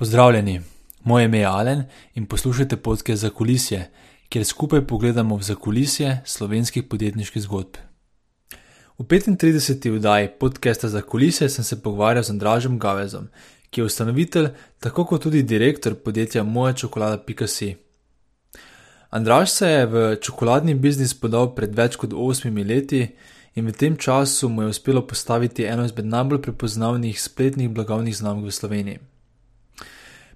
Pozdravljeni, moje ime je Alen in poslušate podke za kulisje, kjer skupaj pogledamo v zakulisje slovenskih podjetniških zgodb. V 35. vdaji podcasta za kulisje sem se pogovarjal z Andražem Gavezom, ki je ustanovitelj, tako kot tudi direktor podjetja Moja čokolada.si. Andraž se je v čokoladni biznis podal pred več kot osmimi leti in v tem času mu je uspelo postaviti eno izmed najbolj prepoznavnih spletnih blagovnih znamk v Sloveniji.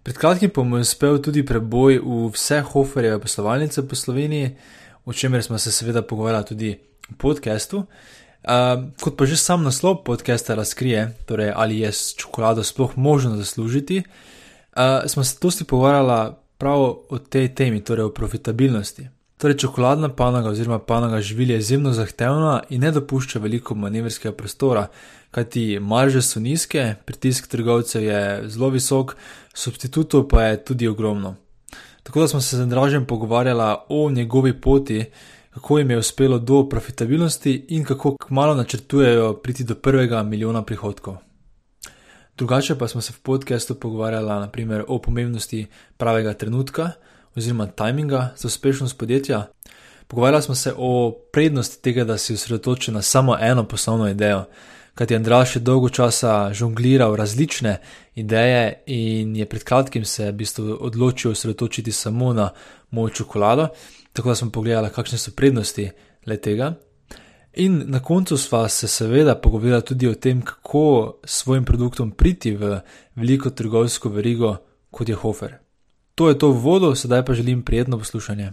Pred kratkim pa mu je uspel tudi preboj v vse Hoferjeve poslovalnice po Sloveniji, o čemer smo se seveda pogovarjali tudi v podkastu. Uh, kot pa že sam naslov podcasta razkrije, torej ali je s čokolado sploh možno zaslužiti, uh, smo se dosti pogovarjali prav o tej temi, torej o profitabilnosti. Torej, čokoladna panoga oziroma panoga živil je izjemno zahtevna in ne dopušča veliko manevrskega prostora, kajti marže so nizke, pritisk trgovcev je zelo visok, substitutov pa je tudi ogromno. Tako da smo se z Andražem pogovarjali o njegovi poti, kako jim je uspelo do profitabilnosti in kako kmalo načrtujejo priti do prvega milijona prihodkov. Drugače pa smo se v podkastu pogovarjali naprimer o pomembnosti pravega trenutka oziroma tajminga za uspešnost podjetja. Pogovarjali smo se o prednosti tega, da si osredotočen na samo eno poslovno idejo, kajti Andraš je dolgo časa žongliral različne ideje in je pred kratkim se v bistvu odločil osredotočiti samo na mojo čokolado, tako da smo pogledali, kakšne so prednosti le tega. In na koncu sva se seveda pogovarjala tudi o tem, kako s svojim produktom priti v veliko trgovsko verigo, kot je Hofer. To je to vodo, sedaj pa želim prijetno poslušanje.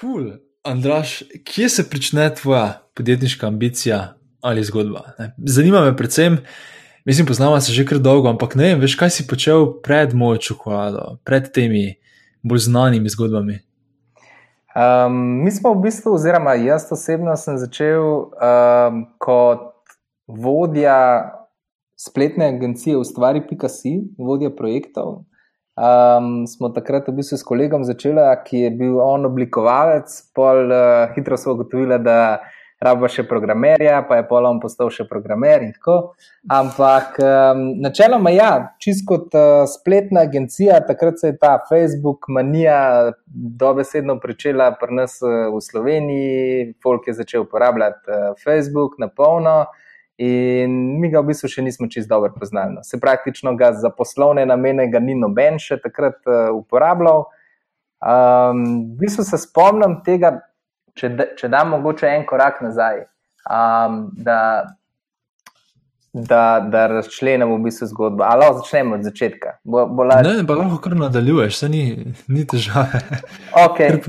Kul, cool. Andraš, kje se začne tvoja podjetniška ambicija ali zgodba? Zanima me predvsem, mislim, poznamo se že kar dolgo, ampak ne vem, veš, kaj si počel pred mojo čokolado, pred temi bolj znanimi zgodbami. Um, mi smo v bistvu, oziroma jaz osebno sem začel um, kot vodja spletne agencije Ustvari.si, vodja projektov. Um, smo takrat v bistvu s kolegom začeli, ki je bil on oblikovalec, pol uh, hitro smo ugotovili, da raba še programerja, pa je pol on postal še programer in tako. Ampak um, načeloma, ja, čist kot uh, spletna agencija, takrat se je ta Facebook manija dobesedno pričela pri nas uh, v Sloveniji, folk je začel uporabljati uh, Facebook na polno. In mi ga v bistvu še nismo čist dobro poznali. No. Se praktično ga za poslovne namene ga ni noben še takrat uporabljal. Um, v bistvu se spomnim tega, če, če dam mogoče en korak nazaj, um, da, da, da razčlenemo v bistvu zgodbo. Ali lahko začnemo od začetka? Bo, bo la... Ne, pa lahko kar nadaljuješ, se ni, ni težave. Okay.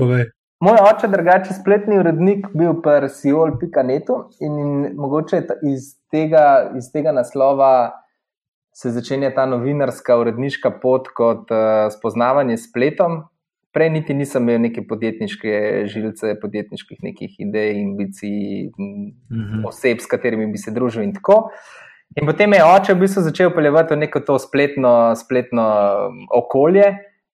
Moj oče, drugače spletni urednik, bil pa Siol.net in, in mogoče iz tega, iz tega naslova se začenja ta novinarska uredniška pot kot uh, spoznavanje spletom. Prej niti nisem imel neke podjetniške žilce, podjetniških nekih idej ambicij, mhm. oseb, s katerimi bi se družil in tako. In potem je oče v bistvu začel peljevati v neko to spletno, spletno okolje.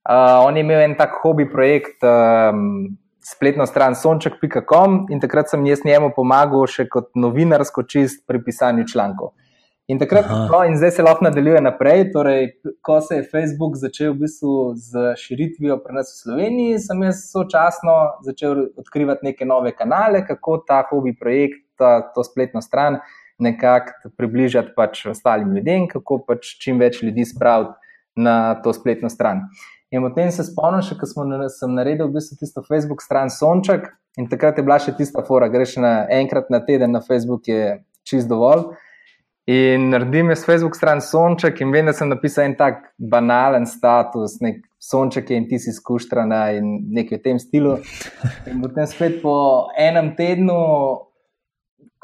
Uh, on je imel en tak hobi projekt. Um, spletno stran sonček.com in takrat sem jaz njemu pomagal še kot novinarsko čist pri pisanju člankov. In, takrat, no, in zdaj se lahko nadaljuje naprej. Torej, ko se je Facebook začel v bistvu z širitvijo pri nas v Sloveniji, sem jaz sočasno začel odkrivati neke nove kanale, kako ta hobi projekt, ta, to spletno stran, nekako približati pač ostalim ljudem, kako pač čim več ljudi spraviti na to spletno stran. In potem se spomnim, še ko smo, sem naredil v bistvu tisto Facebook stran Sonček in takrat je bila še tista fora, greš na enkrat na teden na Facebook, je čist dovolj. In naredim jaz Facebook stran Sonček in vem, da sem napisal en tak banalen status, nek Sonček je in ti si skuštrana in nekaj v tem stilu. In potem spet po enem tednu.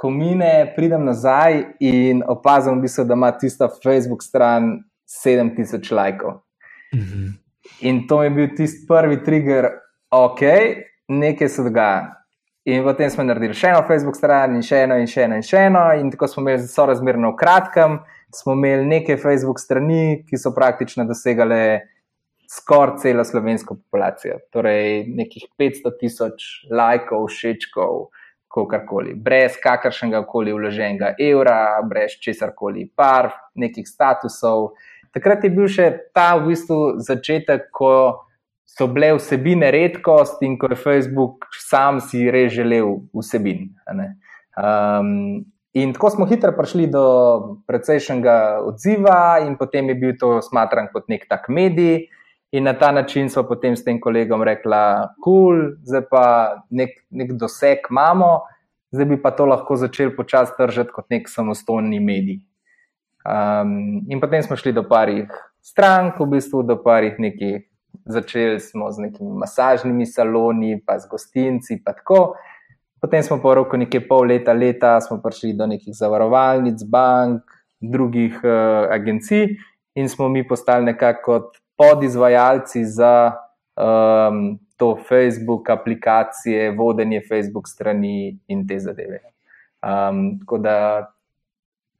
Ko mine, pridem nazaj in opazim, v bistvu, da ima tista Facebook stran 7000 lajkov. -hmm. In to je bil tisti prvi trigger, ok, nekaj se dogaja. In potem smo naredili še eno Facebook stran, in še eno, in še eno, in še eno. In tako smo imeli zelo razmerno v kratkem, smo imeli nekaj Facebook strani, ki so praktično dosegale skoraj celo slovensko populacijo. Torej, nekih 500 tisoč lajkov, všečkov, kakorkoli, brez kakršnega koli vloženega evra, brez česar koli, par nekih statusov. takrat je bil še ta v bistvu začetek, ko so bile vsebine redkost in ko je Facebook sam si res želel vsebin. Um, in tako smo hitro prišli do precejšnjega odziva, in potem je bil to smatran kot nek tak medij. In na ta način smo potem s tem kolegom rekli, da cool, zdaj pa nek, nek doseg imamo, zdaj bi pa to lahko začeli počasi držati kot nek samostojni medij. Um, in potem smo šli do parih strank, v bistvu do parih nekih. Začeli smo z nekimi masažnimi saloni, pa z gostinci, pa tako. Potem smo po roku nekaj pol leta, leta, smo prišli do nekih zavarovalnic, bank, drugih uh, agencij in smo mi postali nekako podizvajalci za um, to Facebook aplikacije, vodenje Facebook strani in te zadeve. Um, tako da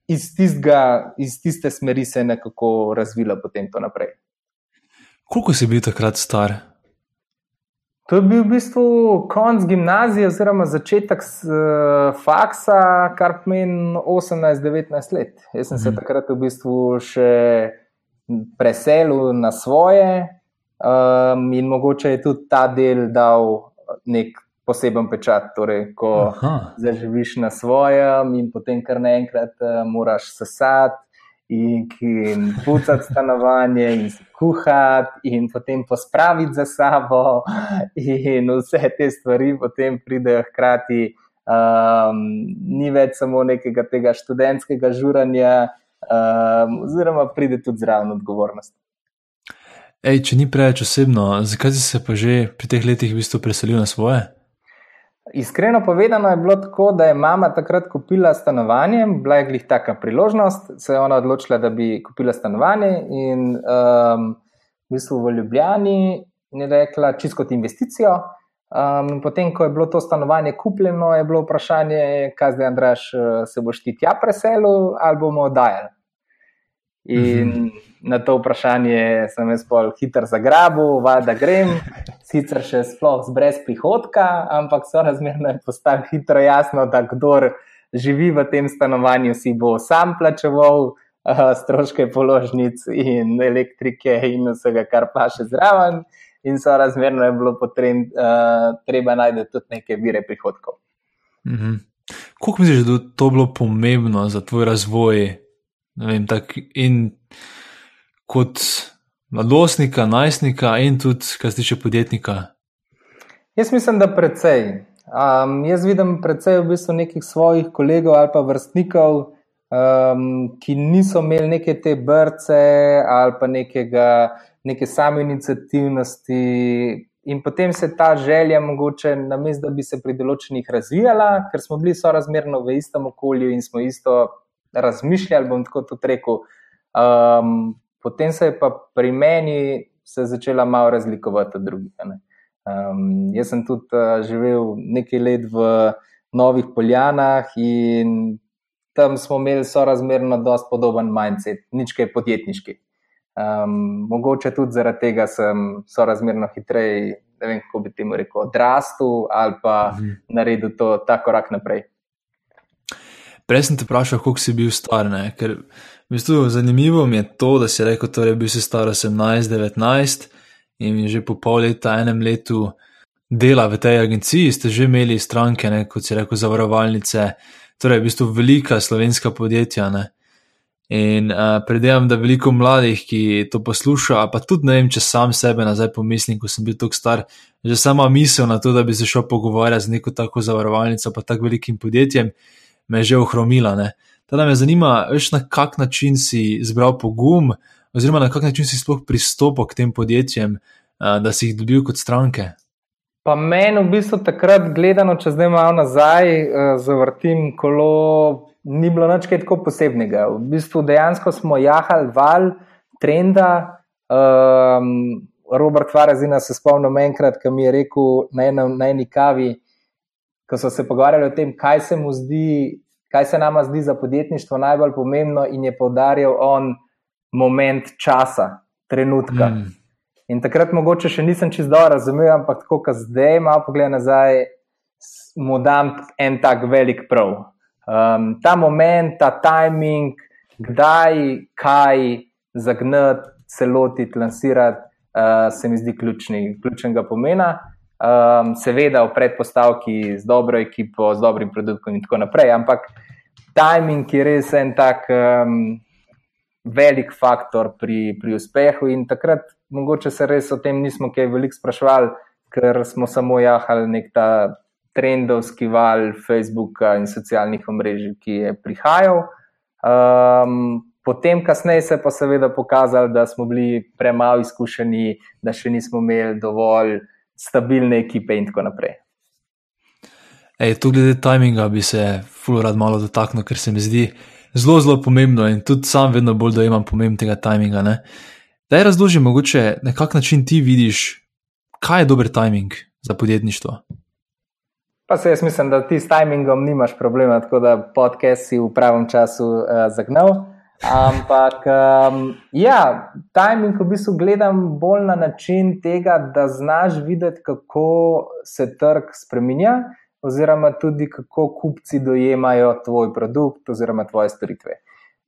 iz, tistega, iz tiste smeri se je nekako razvila potem to naprej. Koliko si bil takrat star? To je bil v bistvu konc gimnazije, oziroma začetek uh, faksa, kar pomeni 18-19 let. Jaz sem mm. se mhm. takrat v bistvu še preselil na svoje, um, in mogoče je tudi ta del dal nek poseben pečat. Torej, ko zaživiš na svojem, in potem kar naenkrat uh, moraš sesati. In, in pucati stanovanje, in kuhati, in potem pospraviti za sabo, in vse te stvari potem pridejo hkrati. Um, ni več samo nekega tega študentskega žuranja, um, oziroma pride tudi zraven odgovornost. Ej, če ni preveč osebno, zakaj si se pa že pri teh letih v bistvu preselil na svoje? Iskreno povedano je bilo tako, da je mama takrat kupila stanovanje, bila je glih taka priložnost, se je ona odločila, da bi kupila stanovanje in um, v bistvu v Ljubljani je rekla čisto kot investicijo. Um, potem, ko je bilo to stanovanje kupljeno, je bilo vprašanje, kaj zdaj, Andraš, eh, se boš ti tja preselil ali bomo oddajali. In -hmm. Na to vprašanje sem jaz pol hiter zagrabil, da grem, sicer še sploh brez prihodka, ampak so razmerno je postalo hitro jasno, da kdor živi v tem stanovanju, si bo sam plačeval uh, stroške položnic in elektrike in vsega, kar pa še zraven in so razmerno je bilo potrebno, uh, treba najti tudi neke vire prihodkov. -hmm. Kako misliš, da je to bilo pomembno za tvoj razvoj? Vem, tak, in kot mladostnika, najstnika, in tudi, kar se tiče podjetnika? Jaz mislim, da precej. Um, jaz vidim precej v bistvu nekih svojih kolegov ali pa vrstnikov, um, ki niso imeli neke te brce ali pa nekega neke same inicijativnosti. In potem se ta želja, mogoče, namesto da bi se pri določenih razvijala, ker smo bili sorazmerno v istem okolju in smo isto razmišljali, bom tako rekel. Um, potem se je pa pri meni začela malo razlikovati od drugih. Um, jaz sem tudi uh, živel nekaj let v Novih Poljanah in tam smo imeli sorazmerno dosti podoben mindset, nič kaj podjetniški. Um, mogoče tudi zaradi tega sem sorazmerno hitreje, ne vem, kako bi temu rekel, odrastel ali pa mhm. naredil to ta korak naprej. Prej sem te vprašal, koliko si bil star. Ne? Ker v bistvu zanimivo mi je to, da si rekel, da torej, bil si star 18-19 in že po pol leta, enem letu dela v tej agenciji, ste že imeli stranke, ne? kot si rekel, zavarovalnice, torej v bistvu velika slovenska podjetja. Ne? In uh, predvidevam, da veliko mladih, ki to posluša, pa tudi ne vem, če sam sebe nazaj pomislim, ko sem bil tako star, že sama misel na to, da bi se šel pogovarjati z neko tako zavarovalnico, pa tako velikim podjetjem, me je že ohromila. Teda me zanima, veš, na kak način si zbral pogum, oziroma na kak način si sploh pristopil k tem podjetjem, da si jih dobil kot stranke. Pa meni v bistvu takrat, gledano, če zdaj malo nazaj, uh, zavrtim kolo ni bilo nič tako posebnega. V bistvu dejansko smo jahali val trenda. Um, Robert Farazina se spomnim enkrat, ki mi je rekel na, eno, na eni kavi, ko so se pogovarjali o tem, kaj se mu zdi, kaj se nama zdi za podjetništvo najbolj pomembno, in je povdarjal on moment časa, trenutka. Mm. In takrat mogoče še nisem čisto dobro razumel, ampak tako, ko zdaj malo pogledam nazaj, mu dam en tak velik prav um, ta moment, ta timing, kdaj, kaj zagnati, celotiti, lansirati, uh, se mi zdi ključni, ključnega pomena. Um, seveda, v predpostavki z dobro ekipo, z dobrim produktom in tako naprej, ampak timing je res en tak um, velik faktor pri, pri uspehu. In takrat, mogoče se res o tem nismo kaj veliko sprašvali, ker smo samo jahali nek ta trendovski val Facebooka in socialnih omrežij, ki je prihajal. Um, potem, kasneje, se je pa seveda pokazalo, da smo bili premalo izkušeni, da še nismo imeli dovolj stabilne ekipe in tako naprej. Ej, tu glede tajminga bi se fulorad malo dotaknil, ker se mi zdi zelo, zelo pomembno in tudi sam vedno bolj dojemam pomen tega tajminga. Da je razložim, mogoče na kak način ti vidiš, kaj je dober tajming za podjetništvo. Pa se jaz mislim, da ti s timingom nimaš problema, tako da podcast si v pravem času uh, zagnal. Ampak, um, ja, timing v bistvu gledam bolj na način tega, da znaš videti, kako se trg spremenja, oziroma tudi kako kupci dojemajo tvoj produkt oziroma tvoje storitve.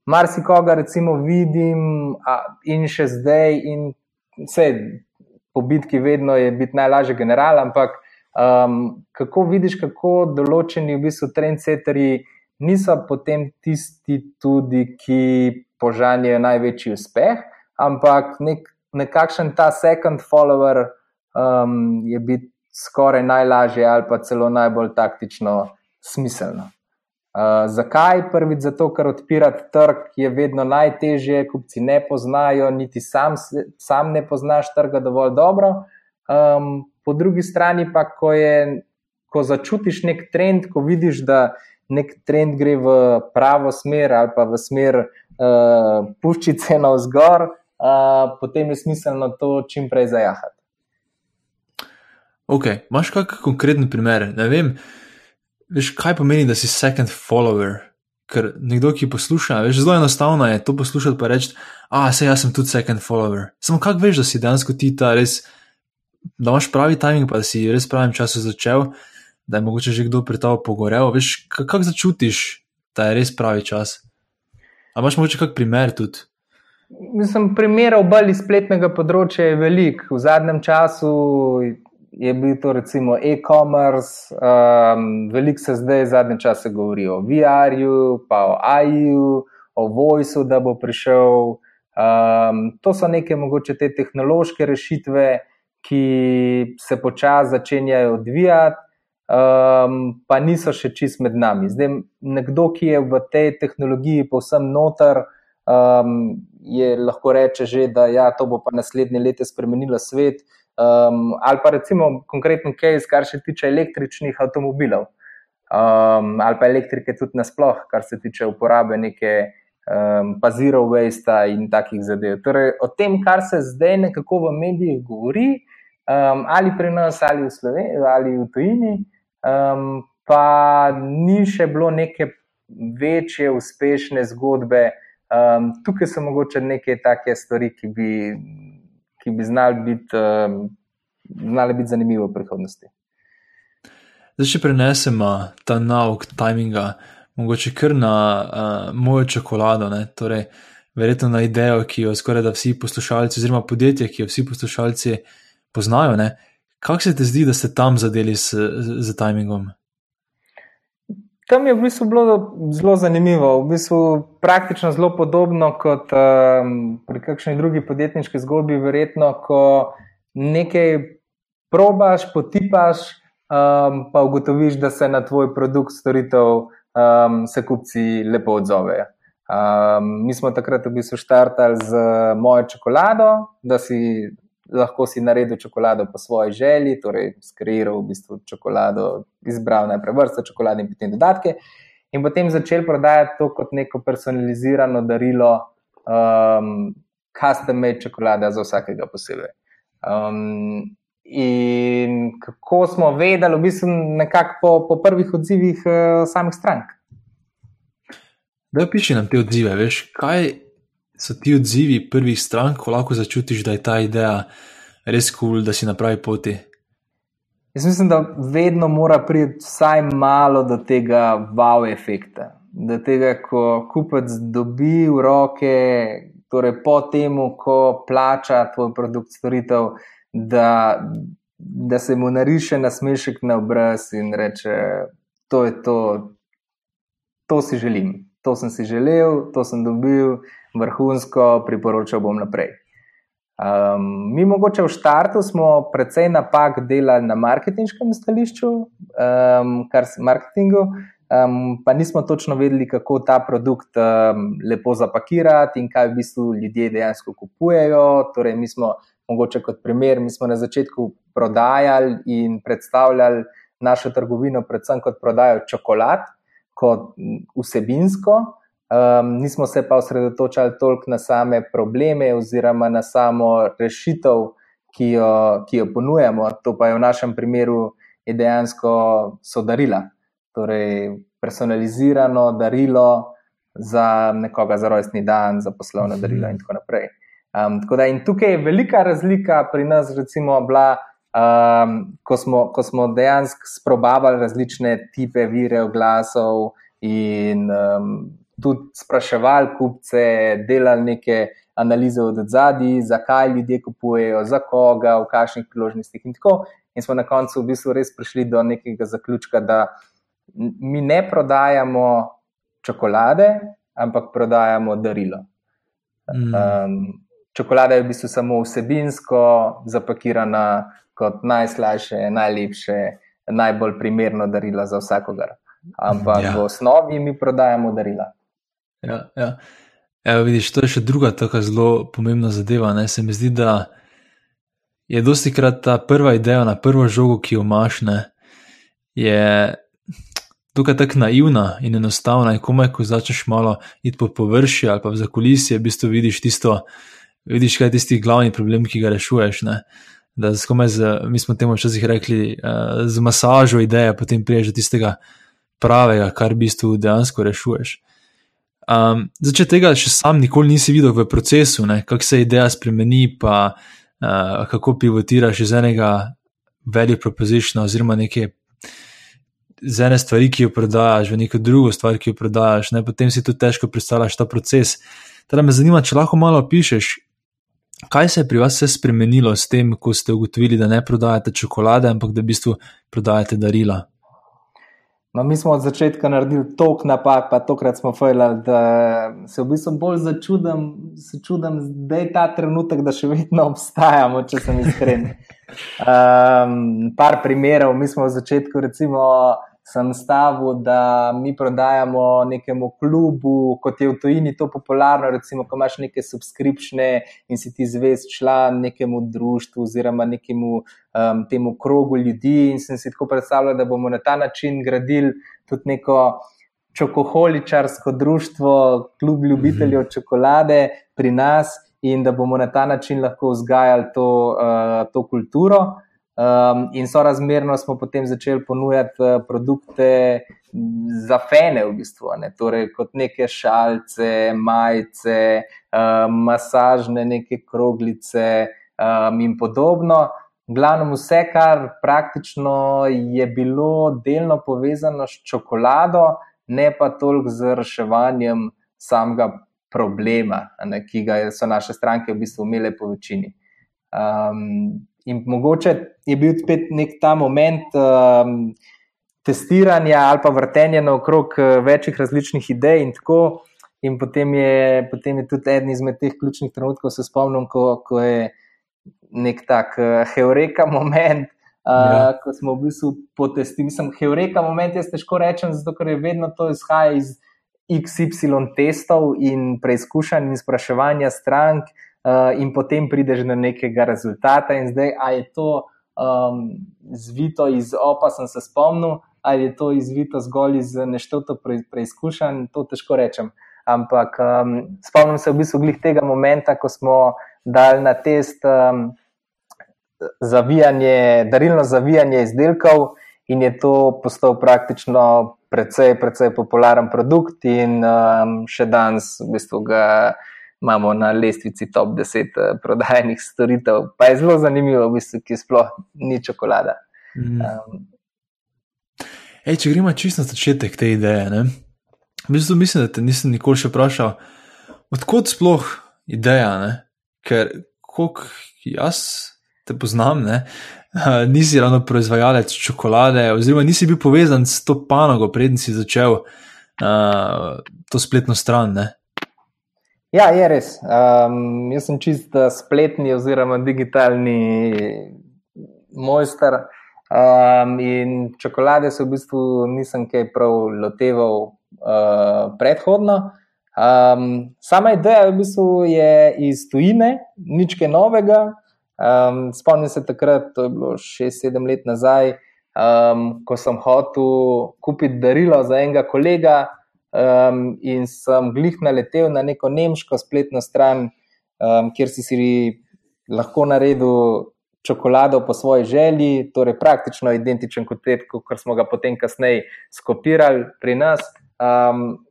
Mar si koga, recimo, vidim a, in še zdaj, in vse po bitki, vedno je biti najlažji general, ampak Um, kako vidiš, kako določeni v bistvu trendsetterji niso potem tisti, tudi, ki požanjajo največji uspeh, ampak nek, nekakšen ta second follower um, je biti skoraj najlažje ali pa celo najbolj taktično smiselno. Uh, zakaj? Prvič, zato, ker odpirati trg je vedno najtežje, kupci ne poznajo, niti sam, sam ne poznaš trga dovolj dobro. Um, po drugi strani pa, ko, je, ko začutiš nek trend, ko vidiš, da nek trend gre v pravo smer ali pa v smer uh, puščice na vzgor, uh, potem je smiselno to čim prej zajahati. Ok, imaš kakšen konkreten primer? Ne vem, veš, kaj pomeni, da si second follower. Ker nekdo, ki posluša, veš, zelo enostavno je to poslušati, pa reči, a se jaz sem tudi second follower. Samo kako veš, da si dejansko ti ta res da imaš pravi timing, pa da si res pravim času začel, da je mogoče že kdo pri tabo pogorel. Veš, kako začutiš, da je res pravi čas? A imaš mogoče kak primer tudi? Mislim, primerov bolj iz spletnega področja je veliko. V zadnjem času je bil to recimo e-commerce, um, veliko se zdaj zadnje čase govori o VR-ju, pa o AI-ju, o Voice-u, da bo prišel. Um, to so neke mogoče te tehnološke rešitve, ki se počasi začenjajo odvijati, um, pa niso še čist med nami. Zdaj, nekdo, ki je v tej tehnologiji povsem noter, um, je lahko reče že, da ja, to bo pa naslednje leta spremenilo svet. Um, ali pa recimo konkreten case, kar se tiče električnih avtomobilov, um, ali pa elektrike tudi nasploh, kar se tiče uporabe neke um, pa zero waste in takih zadev. Torej, o tem, kar se zdaj nekako v medijih govori, um, ali pri nas, ali v Sloveniji, ali v tujini, um, pa ni še bilo neke večje uspešne zgodbe. Um, tukaj so mogoče neke take stvari, ki bi, ki bi znali biti, um, znali biti zanimive v prihodnosti. Zdaj, če prenesemo ta nauk timinga, mogoče kar na uh, mojo čokolado, torej, verjetno na idejo, ki jo skoraj da vsi poslušalci, oziroma podjetje, ki jo vsi poslušalci poznajo. Kako se ti zdi, da ste tam zadeli z, z, z timingom? Tam je v bistvu bilo zelo zanimivo, v bistvu praktično zelo podobno kot um, pri kakšni drugi podjetniški zgodbi. Verjetno, ko nekaj probaš, potipaš, um, pa ugotoviš, da se na tvoj produkt, storitev, um, se kupci lepo odzovejo. Um, mi smo takrat v bistvu štartali z mojo čokolado, da si lahko si naredil čokolado po svoji želji, torej skreiral v bistvu čokolado, izbral najprej vrsto čokolade in potem dodatke, in potem začel prodajati to kot neko personalizirano darilo, um, custom-made čokolada za vsakega posebej. Um, in kako smo vedeli, v bistvu nekako po, po prvih odzivih uh, samih strank. Da, piši nam te odzive, veš, kaj so ti odzivi prvih strank, ko lahko začutiš, da je ta ideja res kul, cool, da si na pravi poti? Jaz mislim, da vedno mora priti vsaj malo do tega wow efekta. Do tega, ko kupec dobi v roke torej po tem, ko plača tvoj produkt, storitev, da, da se mu nariše nasmešek na obraz in reče: To je to, to si želim, to sem si želel, to sem dobil, vrhunsko, priporočal bom naprej. Um, mi, mogoče v startu, smo precej napak delali na marketinškem stališču, um, kar se marketingu, um, pa nismo točno vedeli, kako ta produkt um, lepo zapakirati in kaj v bistvu ljudje dejansko kupujejo. Torej, mi smo, mogoče kot primer, mi smo na začetku prodajali in predstavljali našo trgovino, predvsem kot prodajo čokolad, kot vsebinsko. Um, nismo se pa osredotočali toliko na same probleme oziroma na samo rešitev, ki jo, ki jo ponujamo. To pa je v našem primeru dejansko sodarila, torej personalizirano darilo za nekoga za rojstni dan, za poslovno darilo in tako naprej. Um, tako da, in tukaj je velika razlika pri nas, recimo, bila, um, ko, smo, ko smo dejansko sprobavali različne type vire oglasov in um, tudi spraševali kupce, delali neke analize od zadaj, zakaj ljudje kupujejo, za koga, v kakšnih priložnostih in tako. In smo na koncu v bistvu res prišli do nekega zaključka, da mi ne prodajamo čokolade, ampak prodajamo darilo. Mm. Um, čokolada je v bistvu samo vsebinsko zapakirana kot najslajše, najlepše, najbolj primerno darilo za vsakogar. Ampak ja. v osnovi mi prodajamo darila. Ja, ja. Evo, vidiš, to je še druga tako zelo pomembna zadeva. Ne? Se mi zdi, da je dosti krat ta prva ideja na prvo žogo, ki jo imaš, ne, je tukaj tako naivna in enostavna. In komaj, ko začneš malo iti po površju ali pa v zakulisje, v bistvu vidiš tisto, vidiš, kaj je tisti glavni problem, ki ga rešuješ. Ne? Da, z, mi smo temu včasih rekli, uh, z masažo ideje, potem priješ do tistega pravega, kar v bistvu dejansko rešuješ. Um, Začeti tega še sam nikoli nisi videl v procesu, kako se ideja spremeni, pa uh, kako pivotiraš iz enega value proposition oziroma neke z ene stvari, ki jo prodajaš, v neko drugo stvar, ki jo prodajaš, ne? potem si tu težko predstavljaš ta proces. Teda me zanima, če lahko malo opišeš, kaj se je pri vas vse spremenilo s tem, ko ste ugotovili, da ne prodajate čokolade, ampak da v bistvu prodajate darila. No, mi smo od začetka naredili toliko napak, pa tokrat smo fejljali, da se v bistvu bolj začudim, se čudim, da je ta trenutek, da še vedno obstajamo, če sem iskren. Um, par primerov, mi smo v začetku, recimo sem stavil, da mi prodajamo nekemu klubu, kot je v tujini to popularno, recimo, ko imaš neke subskripcije in si ti zvest član nekemu društvu oziroma nekemu um, temu krogu ljudi. In sem si tako predstavljal, da bomo na ta način gradili tudi neko čokoholičarsko društvo, klub ljubiteljev mhm. čokolade pri nas. In da bomo na ta način lahko vzgajali to, uh, to kulturo. Um, in sorazmerno smo potem začeli ponujati uh, produkte za fene, v bistvu, ne? torej kot neke šalice, majice, um, masažne neke kroglice um, in podobno. Glavno, vse, kar praktično je bilo delno povezano s čokolado, ne pa toliko z reševanjem samega problema, ne, ki ga so naše stranke v bistvu imele po večini. Um, In mogoče je bil spet nek ta moment um, testiranja ali pa vrtenja naokrog uh, večjih različnih idej in tako. In potem je, potem je tudi eden izmed teh ključnih trenutkov, se spomnim, ko, ko je nek tak uh, heureka moment, uh, ja. ko smo v bistvu potestirali. Mislim, heureka moment jaz težko rečem, zato ker je vedno to izhaja iz XY testov in preizkušanj in spraševanja strank. Uh, in potem prideš do nekega rezultata, in zdaj, ali je to um, zvito iz opa, sem se spomnil, ali je to izvito zgolj iz nešteto pre, preizkušenj, to težko rečem. Ampak um, spomnim se v bistvu glih tega momenta, ko smo dali na test um, zavijanje, darilno zavijanje izdelkov, in je to postal praktično precej, precej popularen produkt, in um, še danes v bistvu ga imamo na lestvici top 10 eh, prodajenih storitev. Pa je zelo zanimivo, v bistvu, ki sploh ni čokolada. Mm. Um, Ej, če gremo čisto na začetek te ideje, ne? v bistvu mislim, da te nisem nikoli še vprašal, odkot sploh ideja, ne? ker koliko jaz te poznam, ne? nisi ravno proizvajalec čokolade, oziroma nisi bil povezan s to panogo, preden si začel uh, to spletno stran. Ne? Ja, je res. Um, jaz sem čist spletni oziroma digitalni mojster. Um, in čokolade se v bistvu nisem kaj prav loteval uh, predhodno. Um, sama ideja v bistvu je iz tujine, nič kaj novega. Um, spomnim se takrat, to je bilo 6-7 let nazaj, um, ko sem hotel kupiti darilo za enega kolega, um, in sem glih naletel na neko nemško spletno stran, um, kjer si si lahko naredil čokolado po svoji želji, torej praktično identičen kot te, kot smo ga potem kasneje skopirali pri nas. Um,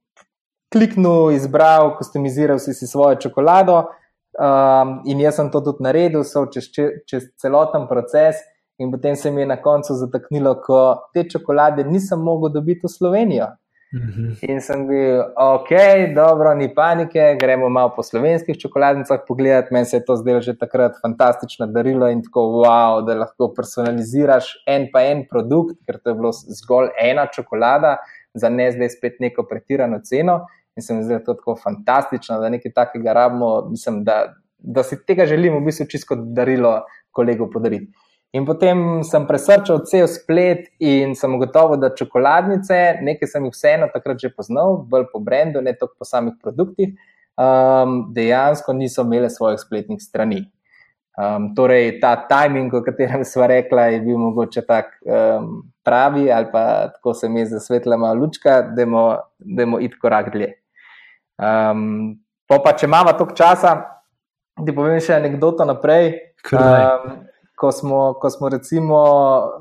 kliknil, izbral, customiziral si, si svojo čokolado. Um, in jaz sem to tudi naredil, so čez, čez celoten proces, in potem se mi je na koncu zataknilo, ko te čokolade nisem mogel dobiti v Slovenijo. Mhm. In sem bil, ok, dobro, ni panike, gremo malo po slovenskih čokoladnicah pogledati. Meni se je to zdelo že takrat fantastično darilo in tako, wow, da lahko personaliziraš en pa en produkt, ker to je bilo zgolj ena čokolada, za ne zdaj spet neko pretirano ceno. In se mi zdi to tako fantastično, da nekaj takega rabimo, mislim, da, da si tega želimo v bistvu čisto darilo kolegu podariti. In potem sem presrčal cel splet in sem ugotovil, da čokoladnice, nekaj sem jih vseeno takrat že poznal, bolj po brendu, ne toliko po samih produktih, um, dejansko niso imele svojih spletnih strani. Um, torej, ta timing, o katerem smo rekli, je bil mogoče tak um, pravi, ali pa tako se mi je zasvetla malo lučka, da bomo iti korak dlje. Um, pa, če imamo toliko časa, ti povem še anekdoto naprej. Um, ko smo, ko smo recimo,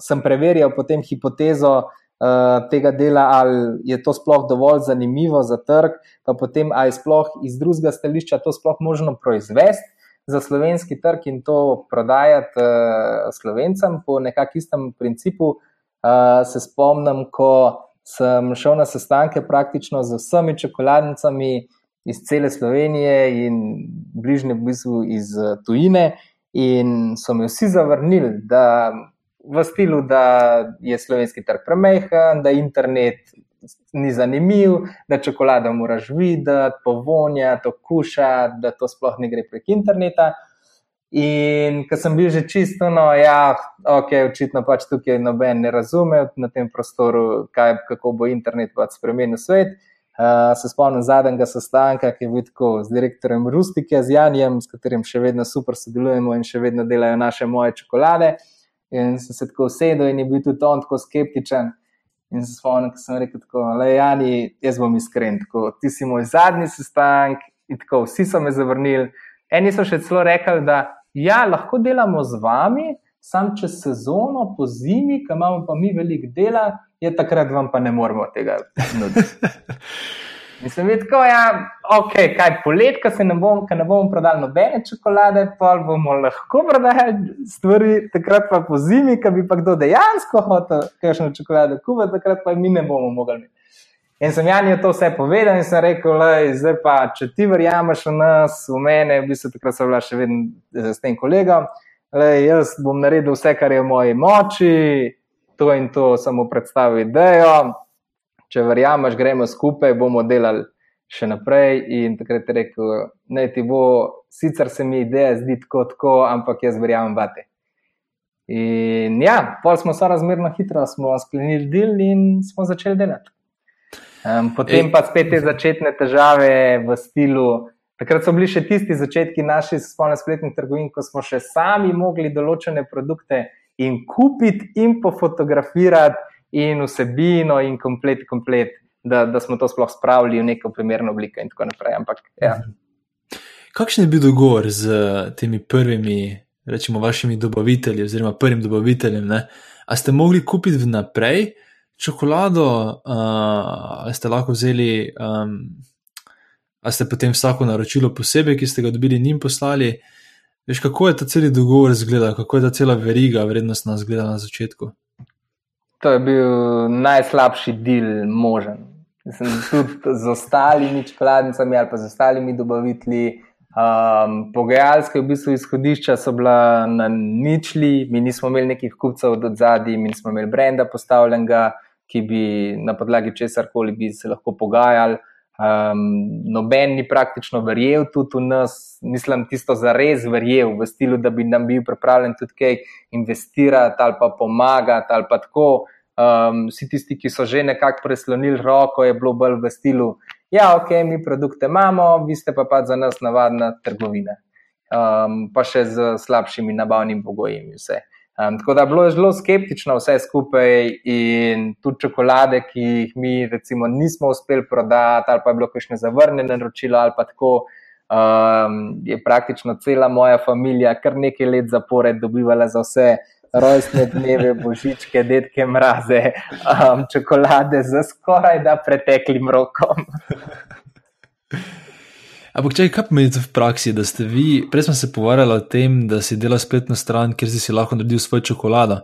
sem preverjal potem hipotezo uh, tega dela, ali je to sploh dovolj zanimivo za trg, pa potem, ali je sploh iz drugega stališča to sploh možno proizvesti za slovenski trg in to prodajati uh, slovencem po nekakšnem istem principu. Uh, se spomnim, ko sem šel na sestanke praktično z vsemi čokoladnicami iz cele Slovenije in bližnje blizu iz tujine. In so me vsi zavrnili, da v stilu, da je slovenski trg premehen, da internet ni zanimiv, da čokolado moraš videti, povonja, to kuša, da to sploh ne gre prek interneta. In ko sem bil že čisto, no, ja, ok, očitno pač tukaj noben ne razume na tem prostoru, kaj, kako bo internet pač spremenil svet. Uh, se spomnim zadnjega sestanka, ki je bil tako z direktorjem Rustike, z Janjem, s katerim še vedno super sodelujemo in še vedno delajo naše moje čokolade. In sem se tako usedel in je bil tudi on tako skeptičen. In se spomnim, da sem rekel: tako, Le, Jani, jaz bom iskren, tako, ti si moj zadnji sestanek in tako, vsi so me zavrnili. Eni so še celo rekli, da ja, lahko delamo z vami, sam čez sezono, po zimi, ki imamo pa mi veliko dela je takrat vam pa ne moremo tega nuditi. Mislim, da je tako, ja, ok, kaj polet, ko se ne, bom, ne bomo prodali nobene čokolade, pa bomo lahko prodajali stvari, takrat pa po zimi, ki bi pa kdo dejansko hotel kakšno čokolado kupiti, takrat pa mi ne bomo mogli. In sem Jan je to vse povedal in sem rekel, lej, zdaj pa, če ti verjameš v nas, v mene, v bistvu takrat sem bila še vedno s tem kolegom, lej, jaz bom naredil vse, kar je v moji moči, to in to samo predstavil idejo. Če verjameš, gremo skupaj, bomo delali še naprej. In takrat je rekel, da ti bo, sicer se mi ideja zdi tako, tako ampak jaz verjamem vate. In ja, pol smo se razmerno hitro sklenili del in smo začeli delati. Um, potem Ej. pa spet te začetne težave v stilu. Takrat so bili še tisti začetki naših spletnih trgovin, ko smo še sami mogli določene produkte in kupiti, in pofotografirati, in vsebino, in komplet, komplet da, da smo to sploh spravili v neko primerno obliko, in tako naprej. Ampak, ja. Mhm. Kakšen je bil dogovor z temi prvimi, rečemo, vašimi dobavitelji, oziroma prvim dobaviteljem? Ne? A ste mogli kupiti vnaprej čokolado, uh, ali ste lahko vzeli, um, ali ste potem vsako naročilo posebej, ki ste ga dobili, njim poslali? Veš, kako je ta cel dogovor izgledal, kako je ta cela veriga vrednostna izgledala na začetku? To je bil najslabši del možen. Mislim, tudi z ostalimi čokoladnicami ali pa z ostalimi dobavitelji. Um, pogajalske v bistvu izhodišča so bila na ničli, mi nismo imeli nekih kupcev od zadaj, mi nismo imeli brenda postavljenega, ki bi na podlagi česar koli bi se lahko pogajali. Um, noben ni praktično verjel tudi v nas, mislim, tisto za res verjel v stilu, da bi nam bil pripravljen tudi kaj investirati ali pa pomagati ali pa tako. Um, vsi tisti, ki so že nekako preslonili roko, je bilo bolj v stilu, ja, ok, mi produkte imamo, vi ste pa pač za nas navadna trgovina, um, pa še z slabšimi nabavnimi pogoji vse. Um, tako da bilo je zelo skeptično vse skupaj in tudi čokolade, ki jih mi recimo nismo uspeli prodati, ali pa je bilo kakšne zavrnjene naročilo, ali pa tako. Um, je praktično cela moja družina kar nekaj let zapored dobivala za vse rojstne dneve, božičke, detke, mraze, um, čokolade z skoraj da preteklim rokom. Ampak, če kaj pomeni v praksi, da ste vi, prej smo se pogovarjali o tem, da si delal spletno stran, kjer si, si lahko naredil svojo čokolado.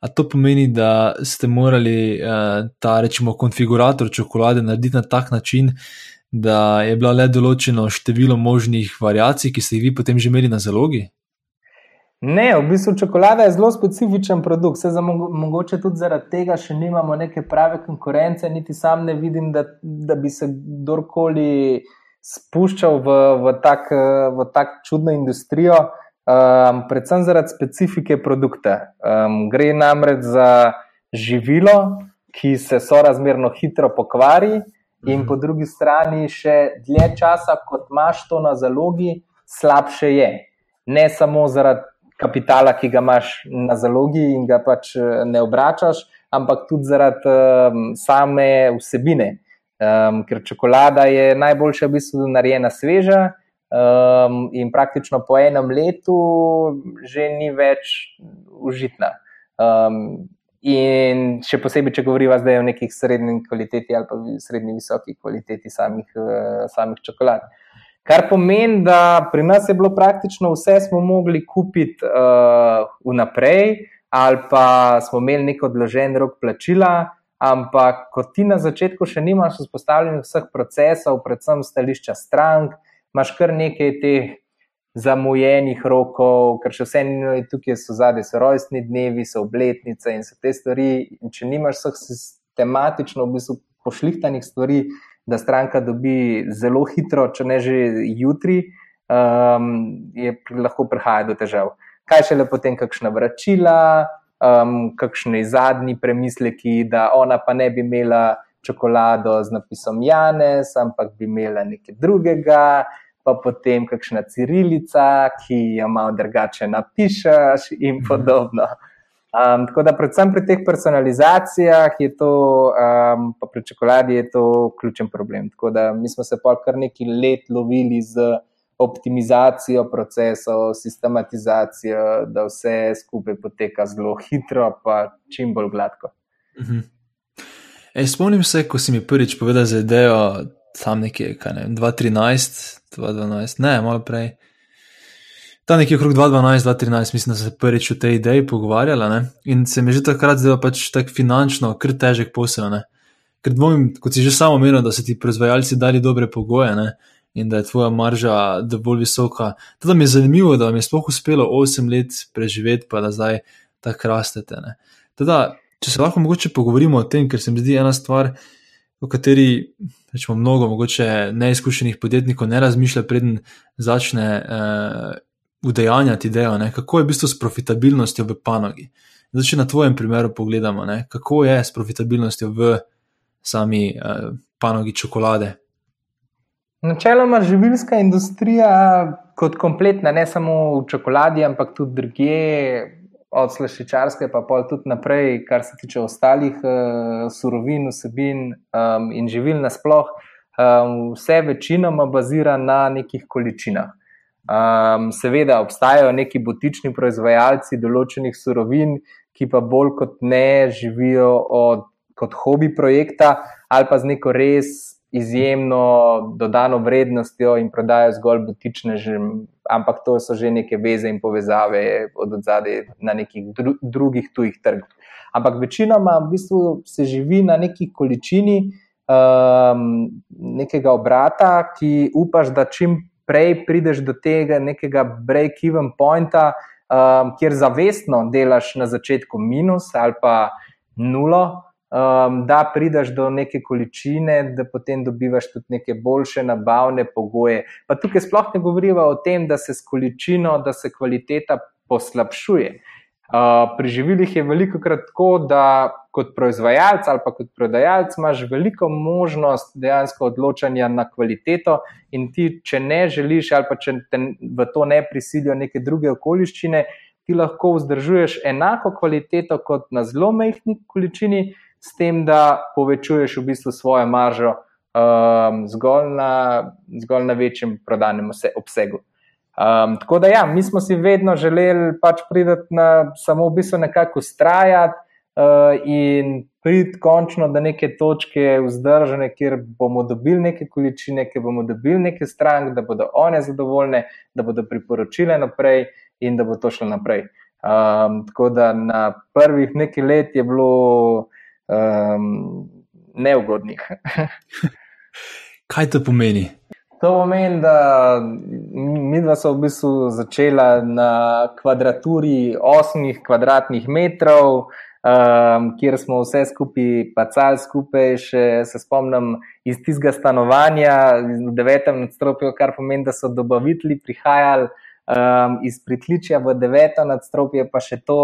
A to pomeni, da ste morali uh, ta, rečemo, konfigurator čokolade narediti na tak način, da je bilo le določeno število možnih variacij, ki ste jih vi potem že imeli na zalogi? Ne, v bistvu čokolada je zelo specifičen produkt. Se za mogoče tudi zaradi tega še nimamo neke prave konkurence, niti sam ne vidim, da, da bi se kdorkoli spuščal v, v tako tak čudno industrijo, um, predvsem zaradi specifike produkta. Um, gre namreč za živilo, ki se sorazmerno hitro pokvari, in mhm. po drugi strani še dlje časa, kot imaš to na zalogi, slabše je. Ne samo zaradi kapitala, ki ga imaš na zalogi in ga pač eh, ne obračaš, ampak tudi zaradi um, same vsebine. Um, ker čokolada je najboljša, v bistvu, narejena sveža um, in praktično po enem letu že ni več užitna. Um, in še posebej, če govorimo zdaj o nekih srednji kvaliteti ali pa srednji visoki kvaliteti samih, uh, samih čokolad. Kar pomeni, da pri nas je bilo praktično vse, smo mogli kupiti uh, vnaprej, ali pa smo imeli nek odložen rok plačila. Ampak, ko ti na začetku še nimaš vzpostavljenih vseh procesov, predvsem stališča strank, imaš kar nekaj teh zamujenih rokov, ker še vse tukaj so zadaj, so rojstni dnevi, so obletnice in so te stvari. In če nimaš vseh sistematično, v bistvu pošlihtanih stvari, da stranka dobi zelo hitro, če ne že jutri, um, je lahko prihaja do težav. Kaj še le potem, kakšna vračila, um, kakšni zadnji premisleki, da ona pa ne bi imela čokolado z napisom Janes, ampak bi imela nekaj drugega. Pa potem kakšna cirilica, ki jo malo drugače napišeš, in mhm. podobno. Um, tako da, predvsem pri teh personalizacijah, to, um, pa pri čokoladi, je to ključen problem. Tako da, mi smo se pa kar nekaj let lovili z optimizacijo procesov, sistematizacijo, da vse skupaj poteka zelo hitro, pa čim bolj gladko. Mhm. Ej, spomnim se, ko si mi prvič povedal za idejo, tam nekje, kaj ne, 2013, 2012, ne, malo prej. Tam nekje okrog 2012-2013, mislim, da se prvič o tej ideji pogovarjala ne? in se mi je že takrat zdelo pač tako finančno, kar težek posel. Ne? Ker dvomim, kot si že samo omenil, da so ti proizvajalci dali dobre pogoje ne? In da je tvoja marža dovolj visoka. Teda mi je zanimivo, da vam je sploh uspelo 8 let preživeti, pa da zdaj tako rastete. Teda, če se lahko mogoče pogovorimo o tem, ker se mi zdi ena stvar, o kateri rečemo mnogo, mogoče neizkušenih podjetnikov ne razmišlja, preden začne. Eh, udejanjati idejo, ne? kako je v bistvu s profitabilnostjo v panogi. Zdaj, če na tvojem primeru pogledamo, ne? kako je s profitabilnostjo v sami uh, panogi čokolade. Načeloma živilska industrija, kot kompletna, ne samo v čokoladi, ampak tudi druge, od slašičarske, pa pol tudi naprej, kar se tiče ostalih uh, surovin, vsebin um, in živil nasplošno, um, vse večinoma bazira na nekih količinah. Um, seveda obstajajo neki butični proizvajalci določenih surovin, ki pa bolj kot ne živijo od, kot hobi projekta ali pa z neko res izjemno dodano vrednostjo in prodajo zgolj butične, ampak to so že neke veze in povezave od zadaj na nekih dru, drugih tujih trgih. Ampak večinoma v bistvu se živi na neki količini um, nekega obrata, ki upaš, da čim prej prideš do tega nekega break-even pointa, um, kjer zavestno delaš na začetku minus ali pa nulo, um, da prideš do neke količine, da potem dobivaš tudi neke boljše nabavne pogoje. Pa tukaj sploh ne govorimo o tem, da se s količino, da se kvaliteta poslabšuje. Uh, pri živilih je veliko krat tako, da kot proizvajalec ali pa kot prodajalec imaš veliko možnost dejansko odločanja na kvaliteto, in ti, če ne želiš, ali pa če te v to ne prisilijo neke druge okoliščine, ti lahko vzdržuješ enako kvaliteto kot na zelo mehki količini, s tem, da povečuješ v bistvu svojo maržo um, zgolj, na, zgolj na večjem prodanem obsegu. Um, tako da, ja, mi smo si vedno želeli pač priti na samo v bistvu nekako ustrajati uh, in priti končno do neke točke vzdržene, kjer bomo dobili neke količine, kjer bomo dobili neke stranke, da bodo one zadovoljne, da bodo priporočile naprej in da bo to šlo naprej. Um, tako da na prvih nekaj let je bilo um, neugodnih. Kaj to pomeni? To pomeni, da mi dva smo v bistvu začela na kvadraturi 8 kvadratnih metrov, um, kjer smo vse skupaj pacali skupaj. Še se spomnim iz tistega stanovanja v devetem nadstropju, kar pomeni, da so dobavitelji prihajali um, iz pritličja v deveto nadstropje, pa še to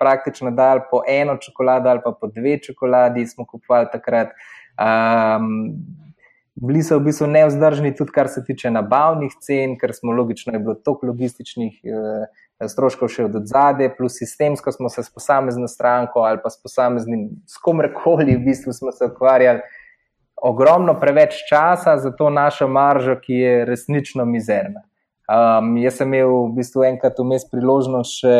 praktično dal po eno čokolado ali pa po dve čokoladi smo kupovali takrat. Um, bili so v bistvu neudržni, tudi kar se tiče nabavnih cen, ker smo logično, je bilo toliko logističnih eh, stroškov še od zadaj, plus sistemsko smo se s posamezno stranko ali pa s posameznim, s komorkoli, v bistvu smo se ukvarjali. Ogromno preveč časa za to našo maržo, ki je resnično mizerna. Um, jaz sem imel v bistvu enkrat vmes priložnost še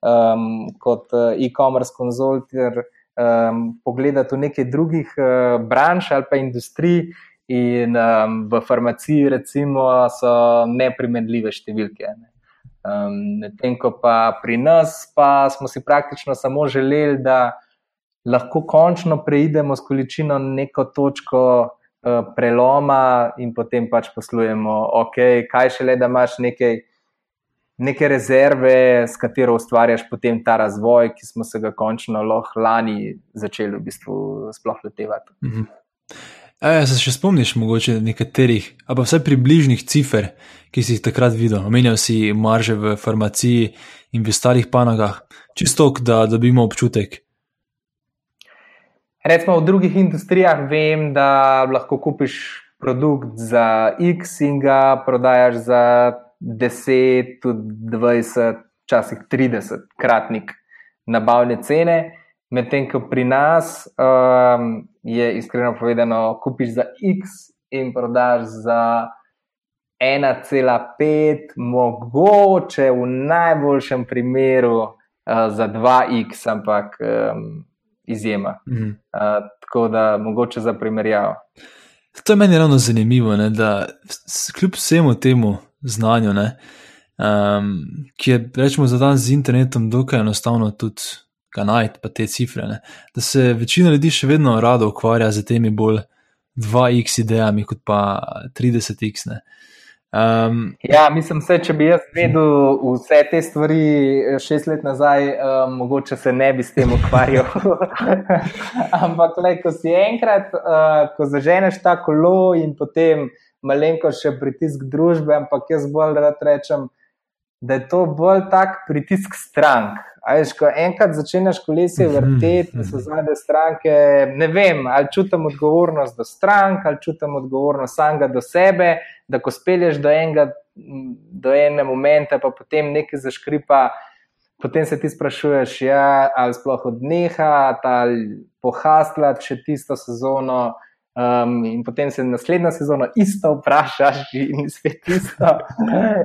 um, kot uh, e-commerce konzultant um, pogledati v nekaj drugih uh, branž ali pa industrij, in um, v farmaciji, recimo, so neprimerljive številke. Ne. Um, Medtem ko pa pri nas, pa smo si praktično samo želeli, da lahko končno preidemo s količino neko točko uh, preloma in potem pač poslujemo, ok, kaj še le, da imaš nekaj. Neke rezerve, s katero ustvarjaš potem ta razvoj, ki smo se ga končno lahko lani začeli v bistvu sploh lotevati. Mm -hmm. E, se še spomniš mogoče nekaterih, ali pa vsaj približnih cifer, ki si jih takrat videl? Omenjal si marže v farmaciji in v starih panogah, čisto, da dobimo občutek. Recimo v drugih industrijah vem, da lahko kupiš produkt za X in ga prodajaš za 10, 20, včasih 30 kratnik nabavne cene. Medtem ko pri nas um, je iskreno povedano, kupiš za X in prodaš za 1,5, mogoče v najboljšem primeru uh, za 2X, ampak um, izjema. Mhm. Uh, tako da mogoče za primerjavo. To je meni ravno zanimivo, ne, da kljub vsemu temu znanju, ne, um, ki je rečemo za dan z internetom, dokaj enostavno tudi ga najti, pa te cifre. Ne? Da se večina ljudi še vedno rado ukvarja z temi bolj 2x idejami, kot pa 30x. Um, ja, mislim, se, če bi jaz vedel vse te stvari eh, šest let nazaj, um, mogoče se ne bi s tem ukvarjal. Ampak, le, ko si enkrat, uh, ko zaženeš ta kolo in potem malenko še pritisk družbe, ampak jaz bolj rad rečem, da je to bolj tak pritisk strank. Veš, ko enkrat začneš kolesje mhm, vrteti, da so mhm. zadnje stranke, ne vem, ali čutim odgovornost do strank, ali čutim odgovornost samega do sebe, da ko spelješ do enega, do ene momente, pa potem nekaj zaškripa, potem se ti sprašuješ, ja, ali sploh odneha, ali pohastla še tisto sezono. Um, in potem se naslednjo sezono isto vprašaš, in spet isto.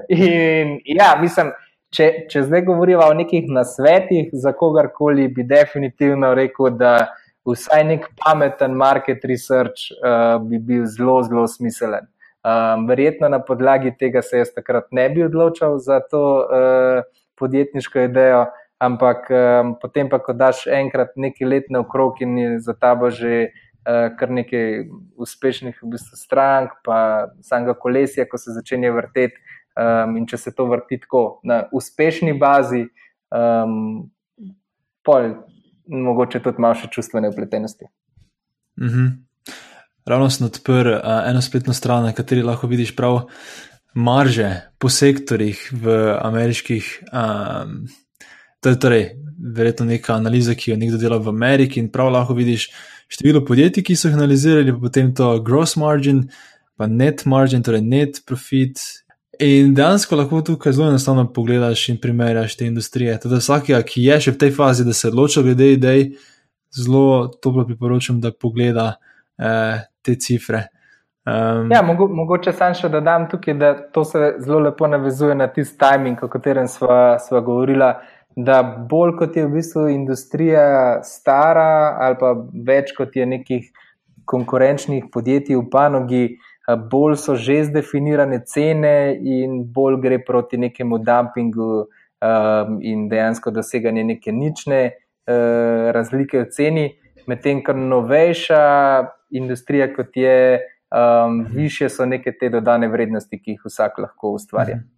In ja, mislim če, če zdaj govorimo o nekih nasvetih za kogarkoli, bi definitivno rekel, da vsaj nek pameten market research uh, bi bil zelo, zelo smiselen. Um, verjetno na podlagi tega se jaz takrat ne bi odločil za to uh, podjetniško idejo, ampak um, potem pa, ko daš enkrat nekaj let na okrog in je za tabo že uh, kar nekaj uspešnih v bistvu strank, pa samega kolesja, ko se začne vrteti. Um, in če se to vrti tako na uspešni bazi, um, pol, mogoče tudi malo še čustvene upletenosti. Mm -hmm. Ravno sem odprl uh, eno spletno stran, na kateri lahko vidiš prav marže po sektorjih v ameriških. Um, to je torej verjetno neka analiza, ki jo nekdo dela v Ameriki in prav lahko vidiš število podjetij, ki so jih analizirali, pa potem to gross margin, pa net margin, torej net profit. In dejansko lahko tukaj zelo enostavno pogledaš in primerjaš te industrije. Tudi vsak, ki je še v tej fazi, da se odloča glede idej, zelo toplo priporočam, da pogleda eh, te cifre. Um, ja, mogo, mogoče sam še dodam tukaj, da to se zelo lepo navezuje na tisti timing, o katerem smo govorili da bolj kot je v bistvu industrija stara, ali pa več kot je nekih konkurenčnih podjetij v panogi, bolj so že zdefinirane cene in bolj gre proti nekemu dumpingu um, in dejansko doseganje neke nične uh, razlike v ceni, medtem ko novejša industrija, kot je, um, više so neke te dodane vrednosti, ki jih vsak lahko ustvarja. Mhm.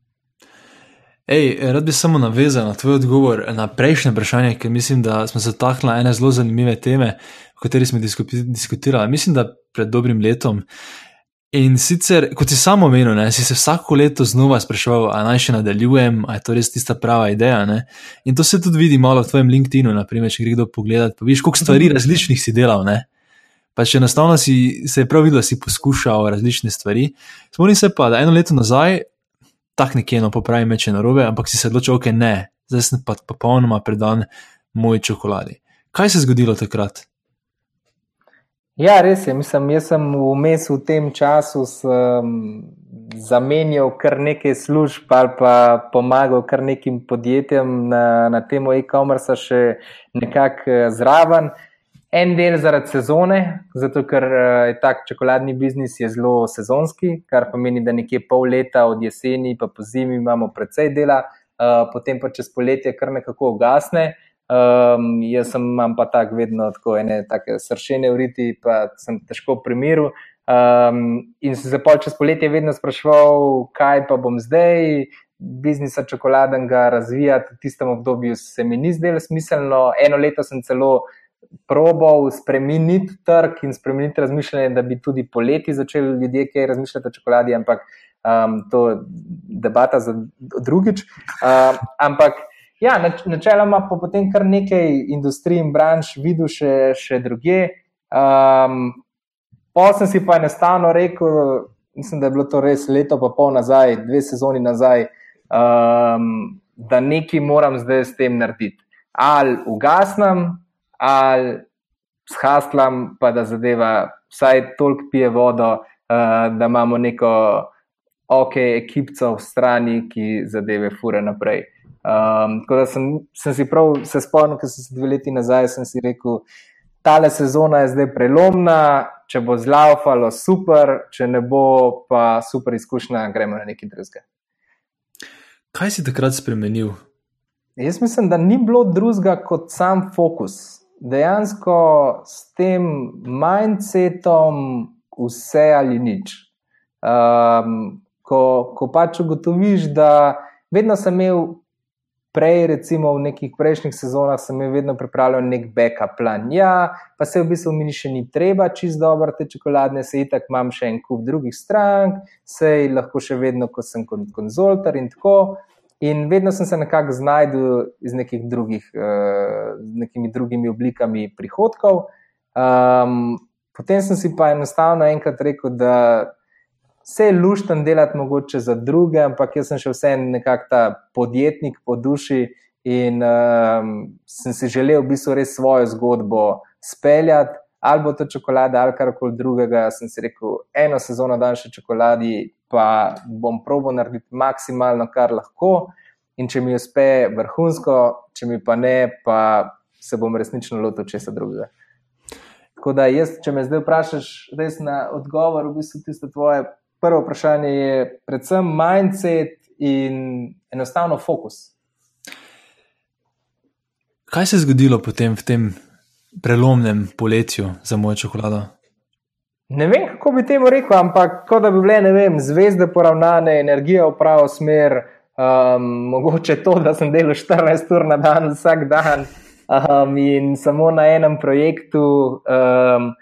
Ej, rad bi samo navezal na tvoj odgovor na prejšnje vprašanje, ker mislim, da smo se takla ene zelo zanimive teme, o kateri smo diskutirali. Mislim, da pred dobrim letom. In sicer, kot si samo omenil, ne, si se vsako leto znova spraševal, ali naj še nadaljujem, ali je to res tista prava ideja. Ne? In to se tudi vidi malo v tvojem LinkedIn-u, naprimer, če gre kdo pogledat, pa vidiš, koliko stvari različnih si delal. Ne? Pa če enostavno si se je prav videl, da si poskušal različne stvari. Spomnim se pa, da eno leto nazaj tak nekje, no, popravi me, če narobe, ampak si se odločil, ok, ne, zdaj sem pa popolnoma predan moji čokoladi. Kaj se je zgodilo takrat? Ja, res je. Mislim, jaz sem vmes v tem času zamenjal kar nekaj služb ali pa pomagal kar nekim podjetjem na, na temo e-commerce še nekako eh, zraven. En del zaradi sezone, zato ker eh, je tak čokoladni biznis zelo sezonski, kar pomeni, da nekje pol leta od jeseni pa po zimi imamo precej dela, uh, potem pa čez poletje kar nekako ugasne. Um, jaz sem imam pa tako vedno tako ene take sršene uriti, pa sem težko v primeru. Um, in se zapol čez poletje vedno spraševal, kaj pa bom zdaj. Biznisa čokoladnega razvijati v tistem obdobju se mi ni zdelo smiselno. Eno leto sem celo uh, probal spremeniti trg in spremeniti razmišljanje, da bi tudi poleti začeli ljudje kaj razmišljati o čokoladi, ampak um, to je debata za drugič. Um, ampak ja, nač načeloma pa potem kar nekaj industrij in branž videl še, še druge. Um, pa sem si pa enostavno rekel, mislim, da je bilo to res leto pa pol nazaj, dve sezoni nazaj, um, da nekaj moram zdaj s tem narediti. Ali ugasnem, ali s haslam, pa da zadeva vsaj toliko pije vodo, uh, da imamo neko ok ekipco v strani, ki zadeve fure naprej. Um, tako da sem, sem si prav se spomnil, ker sem se dve leti nazaj rekel, tale sezona je zdaj prelomna. Če bo zlaufalo, super, če ne bo, pa super izkušnja, gremo na neki drugega. Kaj si takrat spremenil? Jaz mislim, da ni bilo drugega kot sam fokus dejansko s tem mindsetom vse ali nič. Um, ko, ko pač ugotoviš, da vedno sem imel prej, recimo v nekih prejšnjih sezonah, sem imel vedno pripravljen nek backup plan. Ja, pa se v bistvu mi še ni treba čist dobro te čokoladne, se itak imam še en kup drugih strank, sej lahko še vedno, ko sem kot konzultar in tako. In vedno sem se nekako znašel z nekih drugih, uh, nekimi drugimi oblikami prihodkov. Um, potem sem si pa enostavno enkrat rekel, da se je lušten delati mogoče za druge, ampak jaz sem še vseeno nekako ta podjetnik po duši in um, sem si želel v bistvu res svojo zgodbo speljati. Ali bo to čokolada ali karkoli drugega, sem si rekel, eno sezono dan še čokoladi, pa bom probo narediti maksimalno, kar lahko. In če mi uspe vrhunsko, če mi pa ne, pa se bom resnično lotil česa drugega. Tako da, jaz, če me zdaj vprašaš, res na odgovor, v bistvu tisto tvoje prvo vprašanje je predvsem mindset in enostavno fokus. Kaj se je zgodilo potem v tem prelomnem poletju za mojo čokolado? Ne vem, kako bi temu rekel, ampak kot da bi bile, ne vem, zvezde poravnane, energija v pravo smer, um, mogoče to, da sem delal 14 ur na dan, vsak dan um, in samo na enem projektu. Um,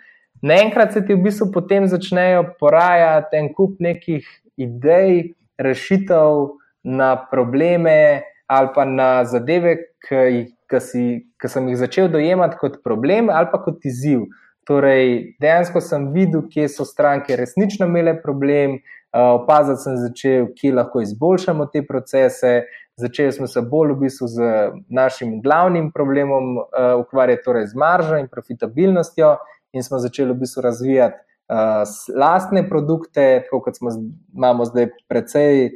naenkrat se ti v bistvu potem začnejo porajati en kup nekih idej, rešitev na probleme ali pa na zadeve, ki, ki, si, ki sem jih začel dojemati kot problem ali pa kot izziv. Torej, dejansko sem videl, kje so stranke resnično imele problem, opaziti sem začel, kje lahko izboljšamo te procese. Začeli smo se bolj v bistvu z našim glavnim problemom ukvarjati, torej z maržo in profitabilnostjo, in smo začeli v bistvu razvijati uh, lastne produkte, tako kot smo, imamo zdaj precej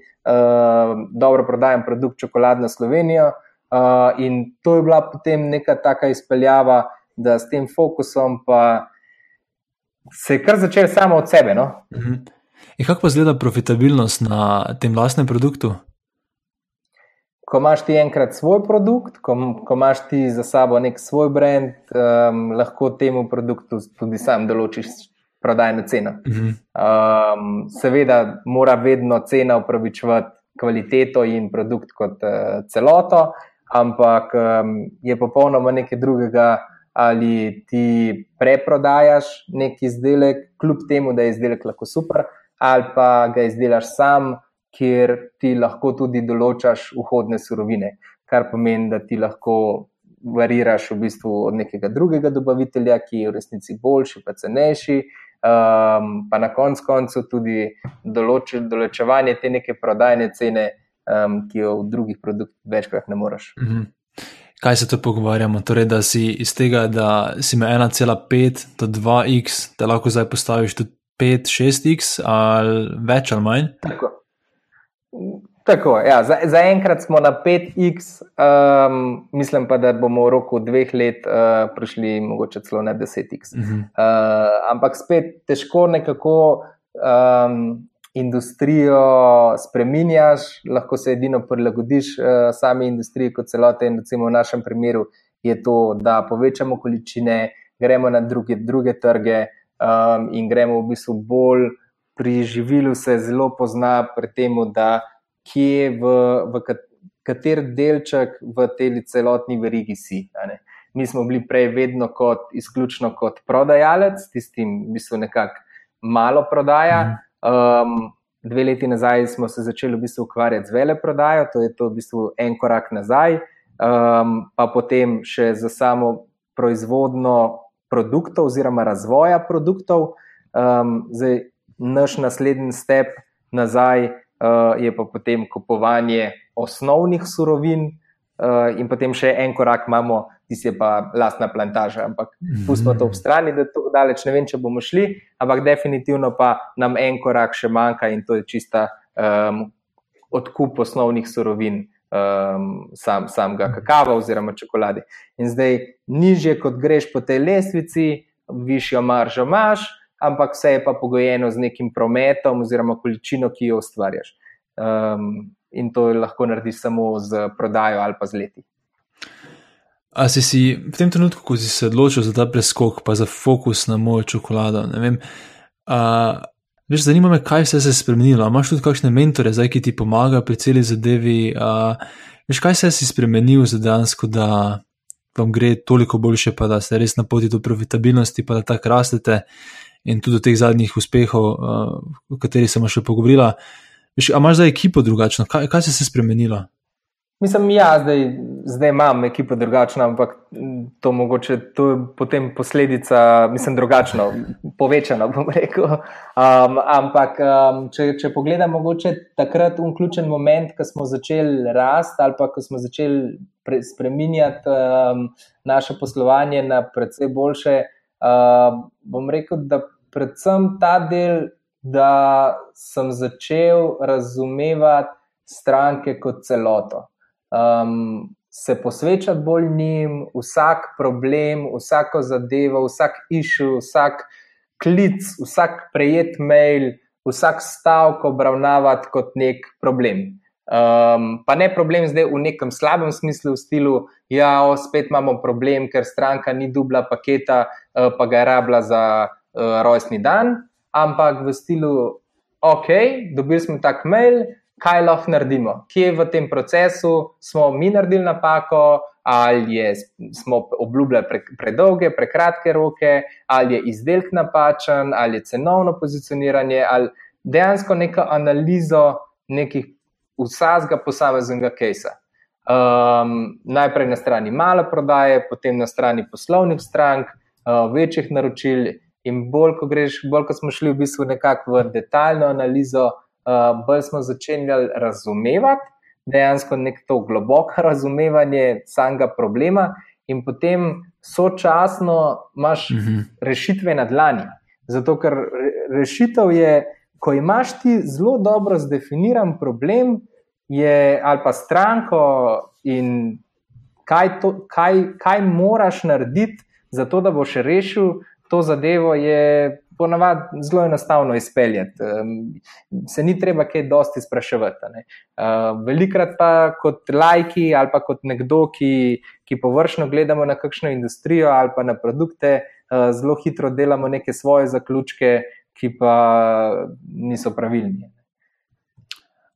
dobro prodajen produkt čokoladna Slovenija. Uh, in to je bila potem neka taka izpeljava, da s tem fokusom pa se je kar začel samo od sebe. No? Uh -huh. In kako pa zgleda profitabilnost na tem lastnem produktu? ko imaš ti enkrat svoj produkt, ko, ko imaš ti za sabo nek svoj brand, um, lahko temu produktu tudi sam določiš prodajno ceno. Um, seveda, mora vedno cena upravičevati kvaliteto in produkt kot uh, celoto, ampak um, je popolnoma nekaj drugega. Ali ti preprodajaš neki izdelek, kljub temu, da je izdelek lahko super, ali pa ga izdelaš sam, kjer ti lahko tudi določaš vhodne surovine, kar pomeni, da ti lahko variraš v bistvu od nekega drugega dobavitelja, ki je v resnici boljši, pa cenejši. Um, pa na koncu koncu tudi določ, določevanje te neke prodajne cene, um, ki jo v drugih produktih večkrat ne moreš. Mm -hmm. Kaj se tu pogovarjamo? Torej, da si iz tega, da si ima 1,5 do 2x, da lahko zdaj postaviš tudi 5, 6x ali več ali manj? Tako. Tako, ja, za, za enkrat smo na 5x, um, mislim pa, da bomo v roku dveh let uh, prišli mogoče celo na 10x. Uh -huh. uh, ampak spet težko nekako um, industrijo spreminjaš, lahko se edino prilagodiš uh, sami industriji kot celote. In recimo v našem primeru je to, da povečamo količine, gremo na druge, druge trge um, in gremo v bistvu bolj pri živilu se zelo pozna pri tem, da kje v, v kater delček v tej celotni verigi si. Mi smo bili prej vedno kot izključno kot prodajalec, tistim, v bistvu nekako malo prodaja. Um, dve leti nazaj smo se začeli v bistvu ukvarjati z vele prodajo, to je to v bistvu en korak nazaj, um, pa potem še za samo proizvodno produktov oziroma razvoja produktov. Um, zdaj, naš naslednji step nazaj uh, je pa potem kupovanje osnovnih surovin, uh, in potem še en korak imamo, ti je pa lastna plantaža. Ampak mhm. pustimo to ob strani, da to daleč ne vem, če bomo šli, ampak definitivno pa nam en korak še manjka in to je čista um, odkup osnovnih surovin. Um, sam, samega kakava oziroma čokolade. In zdaj, nižje kot greš po tej lestvici, višjo maržo imaš, ampak vse je pa pogojeno z nekim prometom oziroma količino, ki jo ustvarjaš. Um, in to lahko narediš samo z prodajo ali pa z leti. A si, si v tem trenutku, ko si se odločil za ta preskok, pa za fokus na mojo čokolado, ne vem. A, veš, zanima me, kaj vse se je spremenilo. A imaš tudi kakšne mentore, zdaj, ki ti pomagajo pri celi zadevi? A, veš, kaj se je spremenil za dejansko, da vam gre toliko boljše, pa da ste res na poti do profitabilnosti, pa da tako rastete in tudi do teh zadnjih uspehov, uh, o katerih sem še pogovorila. Veš, a imaš zdaj ekipo drugačno? Kaj, kaj se je spremenilo? Mislim, ja, zdaj, zdaj imam ekipo drugačno, ampak to, mogoče, to je potem posledica, mislim, drugačno, povečano, bom rekel. Um, ampak, um, če, če pogledam, mogoče takrat vključen moment, ko smo začeli rasti ali pa ko smo začeli pre, spreminjati um, naše poslovanje na predvsej boljše. Uh, bom rekel, da predvsem ta del, da sem začel razumevati stranke kot celoto. Um, se posvečati bolj njim, vsak problem, vsako zadevo, vsak išu, vsak klic, vsak prejet mail, vsak stavek obravnavati kot nek problem. Um, pa ne problem zdaj v nekem slabem smislu, v stilu, da ja, spet imamo problem, ker stranka ni dubla paketa, uh, pa ga je rabila za uh, rojstni dan, ampak v stilu, ok, dobili smo tak mail, kaj lahko naredimo, kje v tem procesu smo mi naredili napako, ali je, smo obljubljali pre, predolge, prekratke roke, ali je izdelek napačen, ali je cenovno pozicioniranje, ali dejansko neka analizo nekih vsakega posameznega kejsa. Um, najprej na strani male prodaje, potem na strani poslovnih strank, uh, večjih naročil. In bolj, ko, greš, bolj, ko smo šli v bistvu nekako v detaljno analizo, uh, bolj smo začeli razumevati dejansko nek to globoko razumevanje samega problema, in potem sočasno imaš uh mhm. -huh. rešitve na dlani. Zato, ker rešitev je, ko imaš ti zelo dobro zdefiniran problem, je, ali pa stranko in kaj, to, kaj, kaj moraš narediti, zato da boš rešil to zadevo, je ponavadi zelo enostavno izpeljati. Se ni treba kaj dosti spraševati. Velikrat pa kot lajki ali pa kot nekdo, ki, ki površno gledamo na kakšno industrijo ali pa na produkte, zelo hitro delamo neke svoje zaključke, ki pa niso pravilni.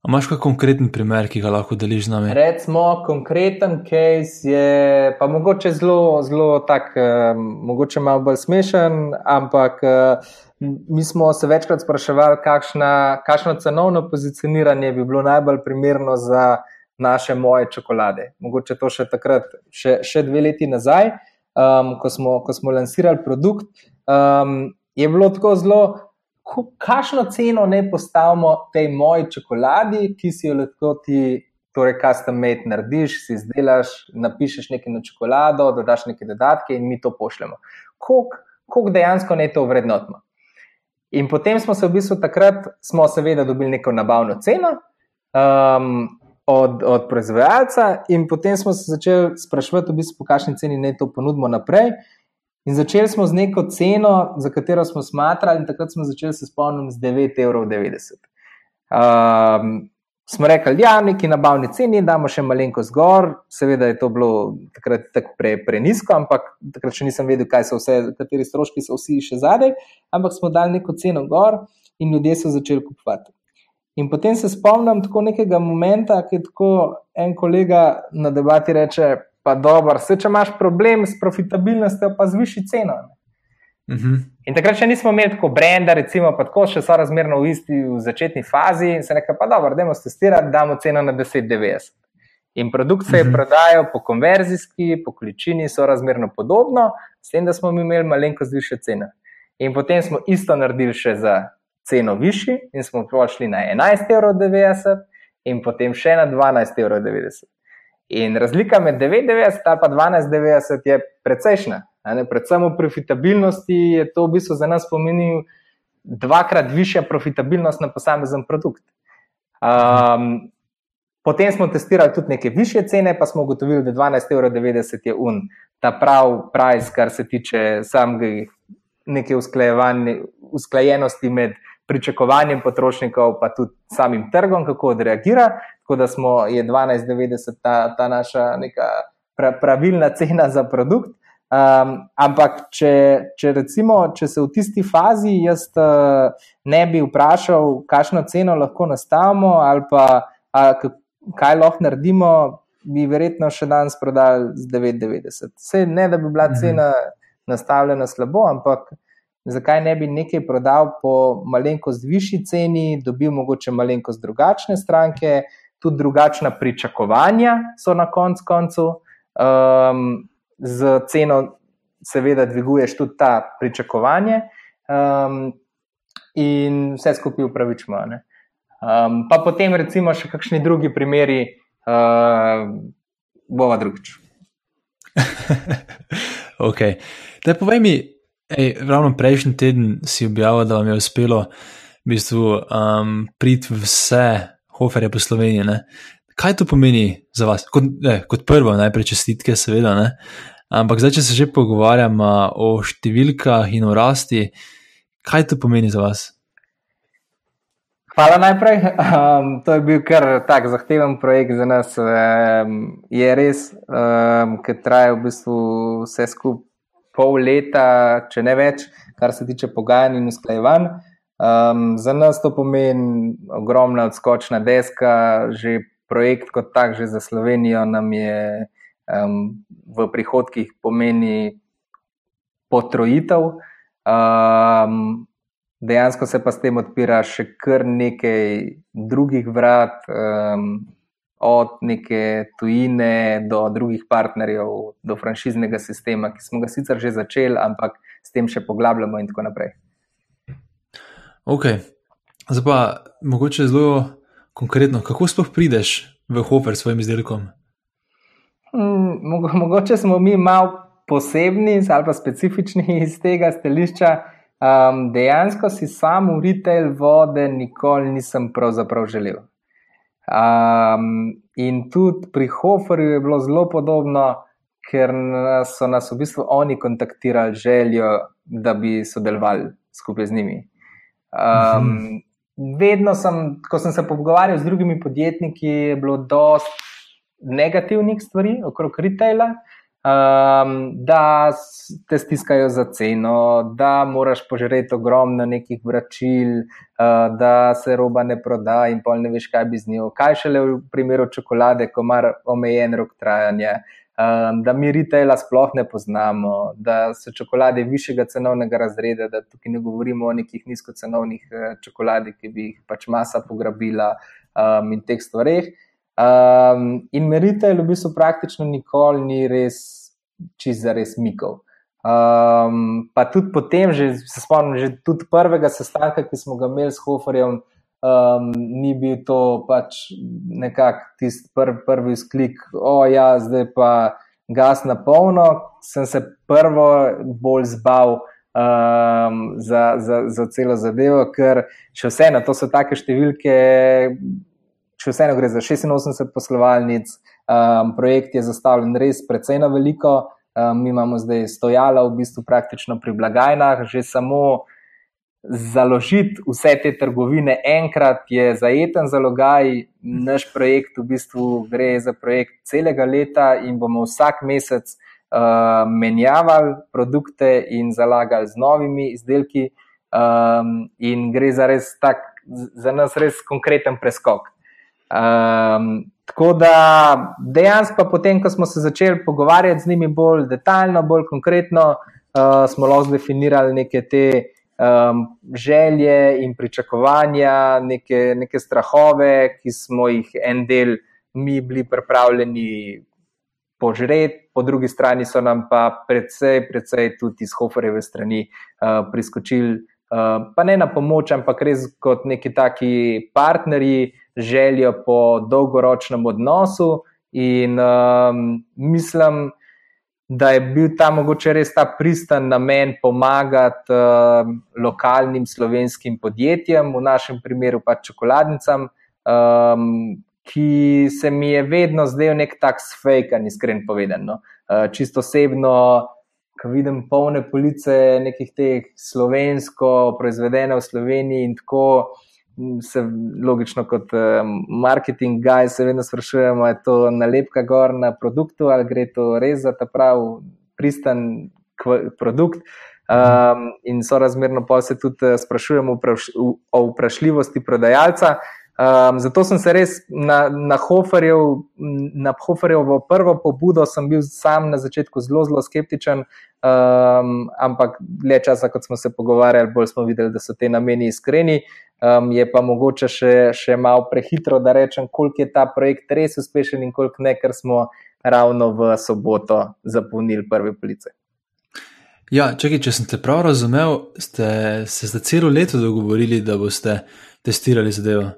Imáš kakšen konkreten primer, ki ga lahko deliš z nami? Recimo, konkreten case je pa mogoče zelo, zelo tak, um, mogoče malo bolj smešen, ampak uh, mi smo se večkrat spraševali, kakšna, kakšno cenovno pozicioniranje bi bilo najbolj primerno za naše moje čokolade. Mogoče to še takrat, še, še dve leti nazaj, um, ko, smo, ko smo lansirali produkt. Um, je bilo tako zelo, kakšno ceno ne postavimo tej moji čokoladi, ki si jo lahko ti, torej, custom made narediš, si izdelaš, napišeš nekaj na čokolado, dodaš neke dodatke in mi to pošljemo. Koliko dejansko ne to vrednotimo? In potem smo se v bistvu takrat, smo seveda dobili neko nabavno ceno. Um, Od, od proizvajalca, in potem smo se začeli sprašovati, v bistvu, po kakšni ceni naj to ponudimo naprej. In začeli smo z neko ceno, za katero smo smatrali, in takrat smo začeli se spomniti z 9,90 evrov. Um, smo rekli, da ja, je neki nabavni ceni, damo še malenko zgor. Seveda je to bilo takrat tako pre, prenisko, ampak takrat še nisem vedel, kaj so vse, kateri stroški so vsi še zadaj. Ampak smo dali neko ceno gor in ljudje so začeli kupovati. In potem se spomnim tako nekega momenta, ki je tako en kolega na debati reče pa dobro, se če imaš problem s profitabilnostjo, pa zviši ceno. Uh mhm. -huh. In takrat še nismo imeli tako brenda, recimo, pa tako še so razmerno v isti v začetni fazi in se nekaj, pa dobro, dajmo testirati, damo ceno na 10,90. In produkt se je uh mhm. -huh. prodajal po konverzijski, po količini so razmerno podobno, s tem, da smo imeli malenkost više cene. In potem smo isto naredili še za ceno višji in smo prišli na 11,90 evrov in potem še na 12,90 evrov. In razlika med 99 in pa 12,90 je precejšna. Predvsem v profitabilnosti je to v bistvu za nas pomenilo dvakrat višja profitabilnost na posamezen produkt. Um, potem smo testirali tudi neke više cene, pa smo ugotovili, da 12,90 je un, ta prav price, kar se tiče samega neke usklajenosti med pričakovanjem potrošnikov, pa tudi samim trgom, kako odreagira. Tako da smo, je 12,90 ta, ta naša neka pra, pravilna cena za produkt. Um, ampak, če, če, recimo, če se v tisti fazi jaz uh, ne bi vprašal, kakšno ceno lahko nastavimo, ali pa a, kaj lahko naredimo, bi verjetno še danes prodali z 9,90. Vse ne, da bi bila mhm. cena nastavljena slabo, ampak zakaj ne bi nekaj prodal po malenkost višji ceni, dobil mogoče malenkost drugačne stranke tudi drugačna pričakovanja so na konc koncu. Um, z ceno, seveda, dviguješ tudi ta pričakovanje, um, in vse skupaj upravičimo. Um, pa potem, recimo, še kakšni drugi primeri, uh, bova drugič. ok. Da, povej mi, ej, ravno prejšnji teden si objavil, da vam je uspelo v bistvu um, priti vse hoferje po Sloveniji. Ne? Kaj to pomeni za vas? Kot, ne, kot prvo, najprej čestitke, seveda, ne? ampak zdaj, če se že pogovarjamo o številkah in o rasti, kaj to pomeni za vas? Hvala najprej. Um, to je bil kar tak zahteven projekt za nas. Um, je res, um, ker traja v bistvu vse skupaj pol leta, če ne več, kar se tiče pogajanj in usklajevanj. Um, za nas to pomeni ogromna odskočna deska, že projekt kot tak, že za Slovenijo nam je um, v prihodkih pomeni potrojitev. Um, dejansko se pa s tem odpira še kar nekaj drugih vrat, um, od neke tujine do drugih partnerjev, do franšiznega sistema, ki smo ga sicer že začeli, ampak s tem še poglabljamo in tako naprej. Ok, zdaj pa mogoče zelo konkretno, kako sploh prideš v Hofer s svojim izdelkom? Hmm, mogoče smo mi malo posebni ali pa specifični iz tega stališča. Um, dejansko si sam v retail vode nikoli nisem pravzaprav želel. Um, in tudi pri Hoferju je bilo zelo podobno, ker so nas v bistvu oni kontaktirali željo, da bi sodelovali skupaj z njimi. Um, vedno sem, ko sem se pogovarjal z drugimi podjetniki, je bilo dosti negativnih stvari okrog retaila. Um, da te stiskajo za ceno, da moraš požreti ogromno nekih vračil, uh, da se roba ne proda, in pol ne veš, kaj bi z njo. Kaj šele v primeru čokolade, ko ima omejen rok trajanja, um, da mi retaila sploh ne poznamo, da so čokolade višjega cenovnega razreda, da tukaj ne govorimo o nekih nizkocenovnih uh, čokoladi, ki bi jih pač masa pograbila um, in teh stvareh. Um, in meritelj v bistvu praktično nikoli ni res čist za res mikov. Um, pa tudi potem, že, se spomnim, že tudi prvega sestanka, ki smo ga imeli s Hoferjem, um, ni bil to pač nekako tisti prv, prvi sklik, o ja, zdaj pa gas na polno. Sem se prvo bolj zbal um, za, za, za celo zadevo, ker še vseeno, to so take številke, še vseeno gre za 86 poslovalnic. Um, projekt je zastavljen res precej na veliko. Um, mi imamo zdaj stojala v bistvu praktično pri blagajnah, že samo založiti vse te trgovine enkrat je zajeten zalogaj. Naš projekt v bistvu gre za projekt celega leta in bomo vsak mesec uh, menjavali produkte in zalagali z novimi izdelki. Um, in gre za, tak, za nas res konkreten preskok. Um, tako da dejansko, potem, ko smo se začeli pogovarjati z njimi bolj detaljno, bolj konkretno, uh, smo lahko definirali neke te um, želje in pričakovanja, neke, neke strahove, ki smo jih en del mi bili pripravljeni požreti, po drugi strani so nam pa predvsej, predvsej tudi iz Hoferjeve strani uh, priskočili, pa ne na pomoč, ampak res kot neki taki partnerji, željo po dolgoročnem odnosu. In um, mislim, da je bil ta mogoče res ta pristan namen pomagati uh, lokalnim slovenskim podjetjem, v našem primeru pa čokoladnicam, um, ki se mi je vedno zdel nek tak svejkan, iskren povedano. Uh, čisto osebno, vidim polne police nekih teh slovensko, proizvedene v Sloveniji in tako. Se logično, kot marketing guy, se vedno sprašujemo, ali je to nalepka gor na produktu ali gre to res za ta pravi pristan produkt. Um, in so razmerno pa se tudi eh, sprašujemo o vprašljivosti prodajalca. Um, zato sem se res na, na Hoferjev, na Hoferjevo prvo pobudo, sem bil sam na začetku zelo, zelo skeptičen, um, ampak dlje časa, kot smo se pogovarjali, bolj smo videli, da so te nameni iskreni. Um, je pa mogoče še, še malo prehitro, da rečem, koliko je ta projekt res uspešen in koliko ne, ker smo ravno v soboto zapolnili prve police. Ja, čekaj, če sem te prav razumel, ste se za celo leto dogovorili, da boste testirali zadevo.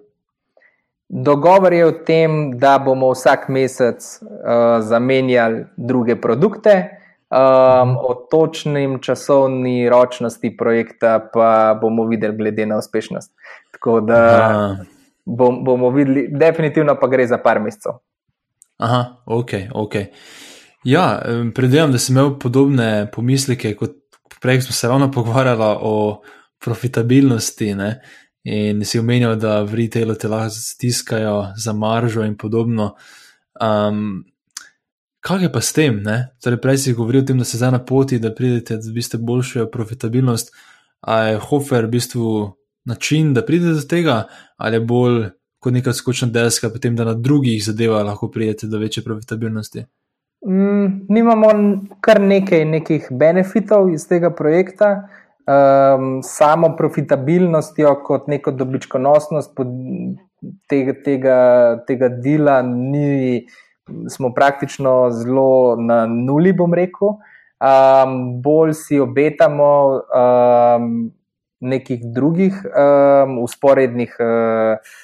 Dogovor je o tem, da bomo vsak mesec uh, zamenjali druge produkte, um, o točnem časovni ročnosti projekta pa bomo videli, glede na uspešnost. Tako da bom, bomo videli, definitivno pa gre za par mesecev. Aha, ok, ok. Ja, predvidevam, da sem imel podobne pomisleke, kot prej smo se ravno pogovarjali o profitabilnosti. Ne? In si omenjal, da v retailu te lahko stiskajo za maržo in podobno. Um, Kaj je pa s tem? Torej, prej si govoril o tem, da se zdaj na poti, da pridete, da biste boljšo profitabilnost. A je Hofer v bistvu način, da pridete do tega, ali je bolj kot neka skočna deska, potem da na drugih zadevah lahko pridete do večje profitabilnosti? Mm, mi imamo kar nekaj nekih benefitov iz tega projekta. Um, samo profitabilnostjo, kot neko dobičkonosnost tega, tega, tega dela, ni, smo praktično zelo na nuli, bom rekel. Um, bolj si obetamo um, nekih drugih um, usporednih. Uh,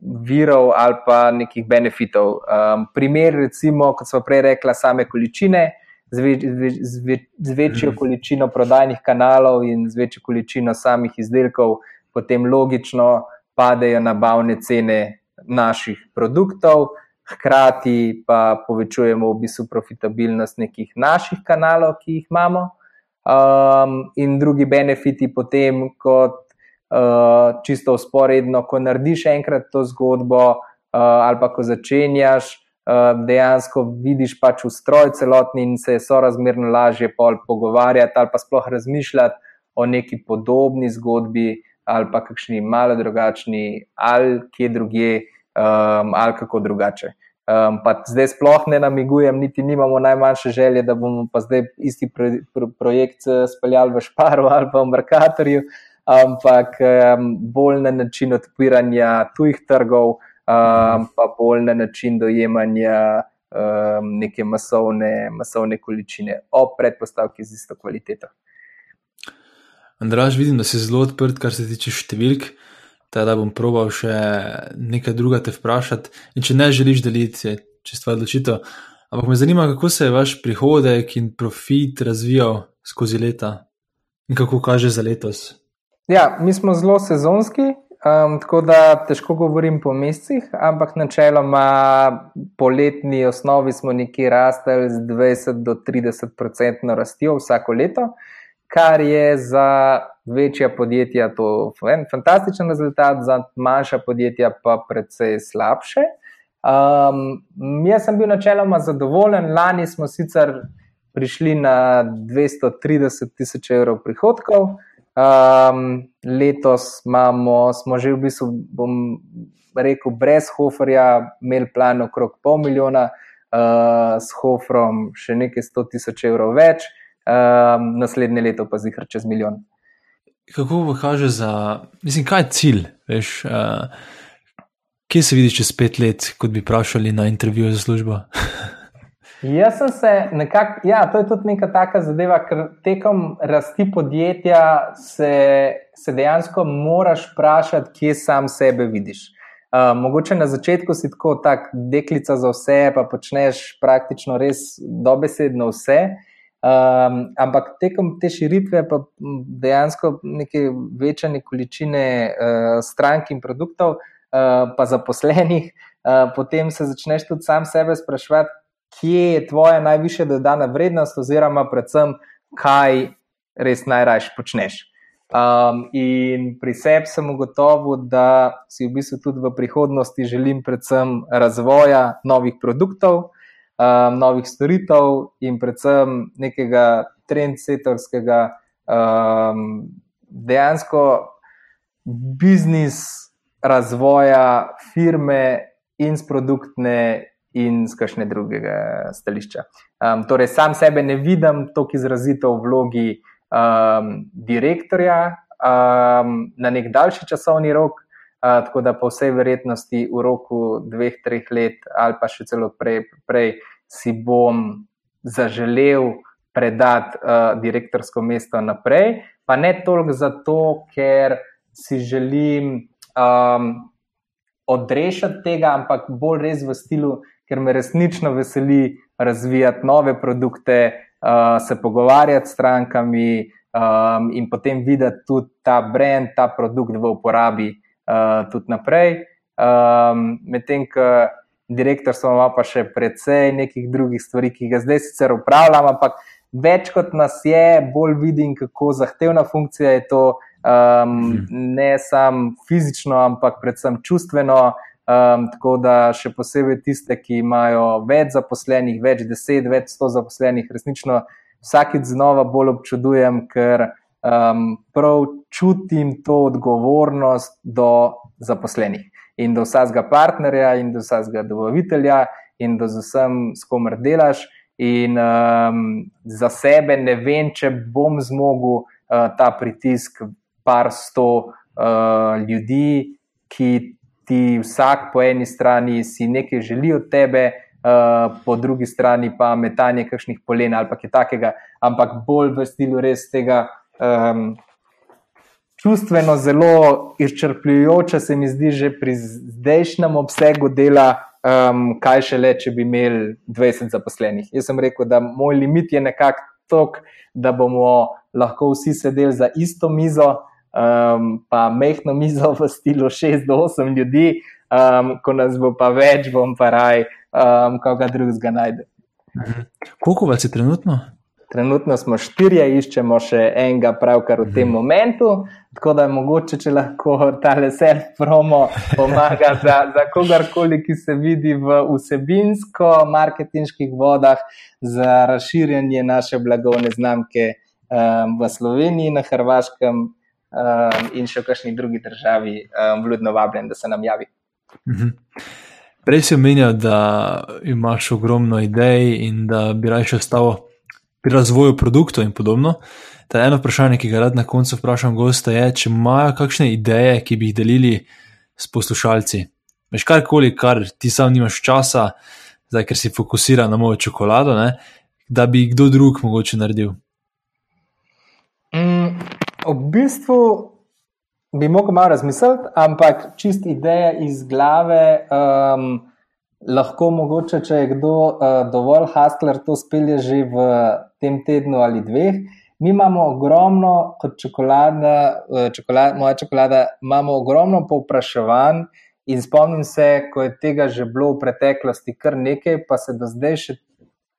virov ali pa nekih benefitov. Um, primer, recimo, kot smo prej rekli, same količine, z, več, z, več, z večjo mhm. količino prodajnih kanalov in z večjo količino samih izdelkov, potem logično padejo nabavne cene naših produktov. Hkrati pa povečujemo v bistvu profitabilnost nekih naših kanalov, ki jih imamo, um, in drugi benefiti, potem, kot uh, čisto usporedno, ko narediš enkrat to zgodbo, uh, ali pa ko začenjaš, uh, dejansko vidiš pač ustroj celotni in se je sorazmerno lažje pogovarjati ali pa sploh razmišljati o neki podobni zgodbi ali pa kakšni malo drugačni ali kje drugje um, ali kako drugače. Um, pa zdaj sploh ne namigujem, niti nimamo najmanjše želje, da bomo pa zdaj isti pro, pro, projekt speljali v Šparu ali pa v Merkatorju. Uh, ampak um, bolj na način odpiranja tujih trgov, um, pa bolj na način dojemanja um, neke masovne, masovne količine, ob predpostavki z isto kvaliteto. Andraž, vidim, da si zelo odprt, kar se tiče številk. Teda bom probal še nekaj druga te vprašati. In če ne želiš deliti, če stvar odločitev. Ampak me zanima, kako se je vaš prihodek in profit razvijal skozi leta in kako kaže za letos. Ja, mi smo zelo sezonski, um, tako da težko govorim po mesecih, ampak načeloma po letni osnovi smo nekje rastli z 20 do 30 odstotkov rastjo vsako leto, kar je za večja podjetja to en fantastičen rezultat, za manjša podjetja pa precej slabše. Um, jaz sem bil načeloma zadovoljen, lani smo sicer prišli na 230 tisoč evrov prihodkov. Um, letos imamo, smo že v bistvu, bom rekel, brez Hoferja, imeli plan okrog pol milijona, uh, s Hofrom še nekaj sto tisoč evrov več, um, naslednje leto pa zihar čez milijon. Kako pa kaže za, mislim, kaj je cilj? Veš, uh, kje se vidiš čez pet let, kot bi vprašali na intervjuju za službo? Jaz sem se nekako, ja, to je tudi neka taka zadeva, ker tekom rasti podjetja se, se dejansko moraš vprašati, kje sam sebe vidiš. Uh, mogoče na začetku si tako, tak deklica za vse, pa počneš praktično res dobesedno vse. Um, ampak tekom te širitve, pa dejansko neke večje količine uh, strank in produktov, uh, pa zaposlenih, uh, potem se začneš tudi sam sebe spraševati, kje je tvoja najvišja dodana vrednost, oziroma predvsem, kaj res najraje počneš. Um, in pri sebi sem ugotovil, da si v bistvu tudi v prihodnosti želim predvsem razvoja novih produktov, um, novih storitev in predvsem nekega trendsetorskega, um, dejansko biznis razvoja firme in produktne in z kakšne drugega stališča. Um, torej, sam sebe ne vidim tako izrazito v vlogi um, direktorja um, na nek daljši časovni rok, uh, tako da po vsej verjetnosti v roku dveh, treh let ali pa še celo prej, prej si bom zaželel predati uh, direktorsko mesto naprej, pa ne toliko zato, ker si želim. Um, Odrešiti tega, ampak bolj res v stilu, ker me resnično veseli razvijati nove produkte, uh, se pogovarjati s strankami um, in potem videti tudi ta brand, ta produkt v uporabi uh, tudi naprej. Um, Medtem, ko direktor smo ima pa še precej nekih drugih stvari, ki ga zdaj sicer upravljam, ampak več kot nas je, bolj vidim, kako zahtevna funkcija je to. Um, ne samo fizično, ampak predvsem čustveno, Um, tako da še posebej tiste, ki imajo več zaposlenih, več deset, več sto zaposlenih, resnično vsakeč znova bolj občudujem, ker um, prav čutim to odgovornost do zaposlenih in do vsakega partnerja, in do vsakega dobavitelja, in do vsem, s komer delaš. In um, za sebe ne vem, če bom zmogel uh, ta pritisk par sto uh, ljudi, ki ti vsak po eni strani si nekaj želi od tebe, uh, po drugi strani pa metanje kakšnih polen ali kaj takega, ampak bolj v stilu res tega. Um, čustveno zelo izčrpljujoče, se mi zdi, že pri zdajšnjem obsegu dela, um, kaj še le, če bi imeli 20 zaposlenih. Jaz sem rekel, da moj limit je nekako tok, da bomo lahko vsi sedeli za isto mizo, um, pa mehko mizo v stilu 6 do 8 ljudi, um, ko nas bo pa več, bom pa raj, um, koga drugega najde. Mhm. Koliko vas je trenutno? Trenutno smo štirje, iščemo še enega, pravkar v tem mhm. momentu. Tako da je mogoče, če lahko ta leser promo pomaga za, za kogarkoli, ki se vidi v vsebinsko-marketinških vodah za razširjanje naše blagovne znamke um, v Sloveniji, na Hrvaškem um, in še v kakšni drugi državi, um, vljudno vabljen, da se nam javi. Mhm. Prej si omenjal, da imaš ogromno idej in da bi raje ostalo pri razvoju produktov in podobno. Ta eno vprašanje, ki ga rad na koncu vprašam gosta, je, če imajo kakšne ideje, ki bi jih delili s poslušalci. Veš karkoli, kar ti sam nimaš časa, zdaj, ker si fokusira na mojo čokolado, ne, da bi kdo drug mogoče naredil. Mm, v bistvu bi mogel malo razmisliti, ampak čist ideja iz glave. Um, lahko mogoče, če je kdo uh, dovolj hustler, to spelje že v tem tednu ali dveh. Mi imamo ogromno, kot čokolada, uh, čokolada, moja čokolada, imamo ogromno povpraševanj. In spomnim se, ko je tega že bilo v preteklosti kar nekaj, pa se do zdaj še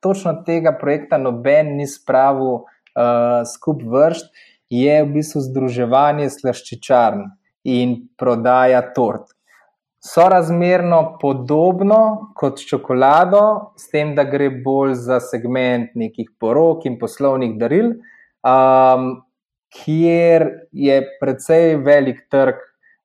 točno tega projekta noben ni spravil uh, skup vrst, je v bistvu združevanje slaščičarn in prodaja tort sorazmerno podobno kot čokolado, s tem, da gre bolj za segment nekih porok in poslovnih daril, um, kjer je precej velik trg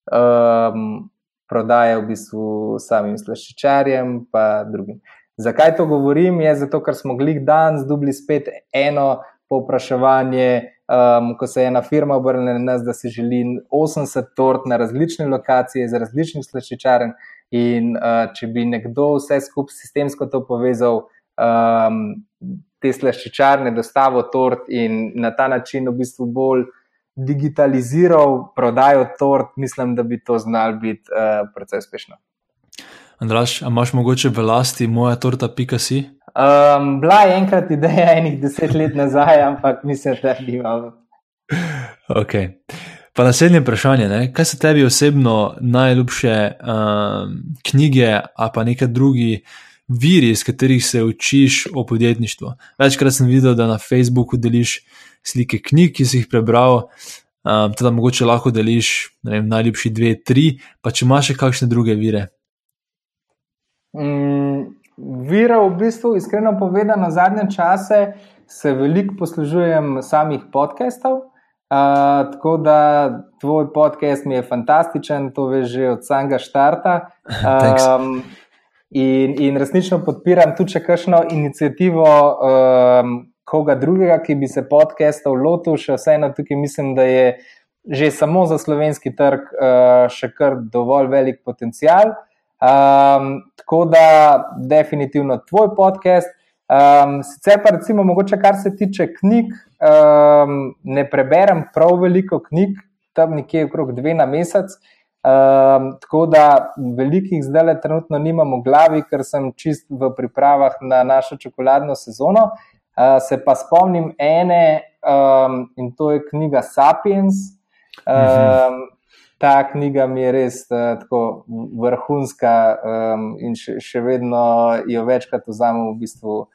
um, prodaje v bistvu samim slaščičarjem in drugim. Zakaj to govorim? Je zato, ker smo glih dan zdubli spet eno povpraševanje um, ko se je ena firma obrnila na nas, da si želi 80 tort na različne lokacije, iz različnih slaščičarn. In uh, če bi nekdo vse skupaj sistemsko to povezal, um, te slaščičarne, dostavo tort in na ta način v bistvu bolj digitaliziral prodajo tort, mislim, da bi to znal biti uh, precej uspešno. Andraš, imaš mogoče v lasti moja torta, pika si? Um, bila je enkrat ideja, enih deset let nazaj, ampak mislim, da ni bilo. Okay. Pa naslednje vprašanje, ne? kaj so tebi osebno najljubše um, knjige, a pa neke drugi viri, iz katerih se učiš o podjetništvu? Večkrat sem videl, da na Facebooku deliš slike knjig, ki si jih prebral, um, teda mogoče lahko deliš vem, najljubši dve, tri, pa če imaš še kakšne druge vire. Mm, Vira, v bistvu, iskreno povedano, zadnje čase se veliko poslužujem samih podkastov. Uh, tako da tvoj podcast mi je fantastičen, to veš že od samega štarta. Um, in, in resnično podpiram tudi, če kakšno inicijativo um, koga drugega, ki bi se podcastov lotil, še vseeno tukaj mislim, da je že samo za slovenski trg uh, še kar dovolj velik potencial. Um, tako da, definitivno tvoj podcast. Um, sicer pa, recimo, mogoče kar se tiče knjig, um, ne preberem prav veliko knjig, tam nekje okrog dve na mesec. Um, tako da velikih zdaj le trenutno nimam v glavi, ker sem čist v pripravah na našo čokoladno sezono. Uh, se pa spomnim ene, um, in to je knjiga Sapiens. Um, ta knjiga mi je res uh, tako vrhunska um, in še, še vedno jo večkrat vzamem v bistvu uh,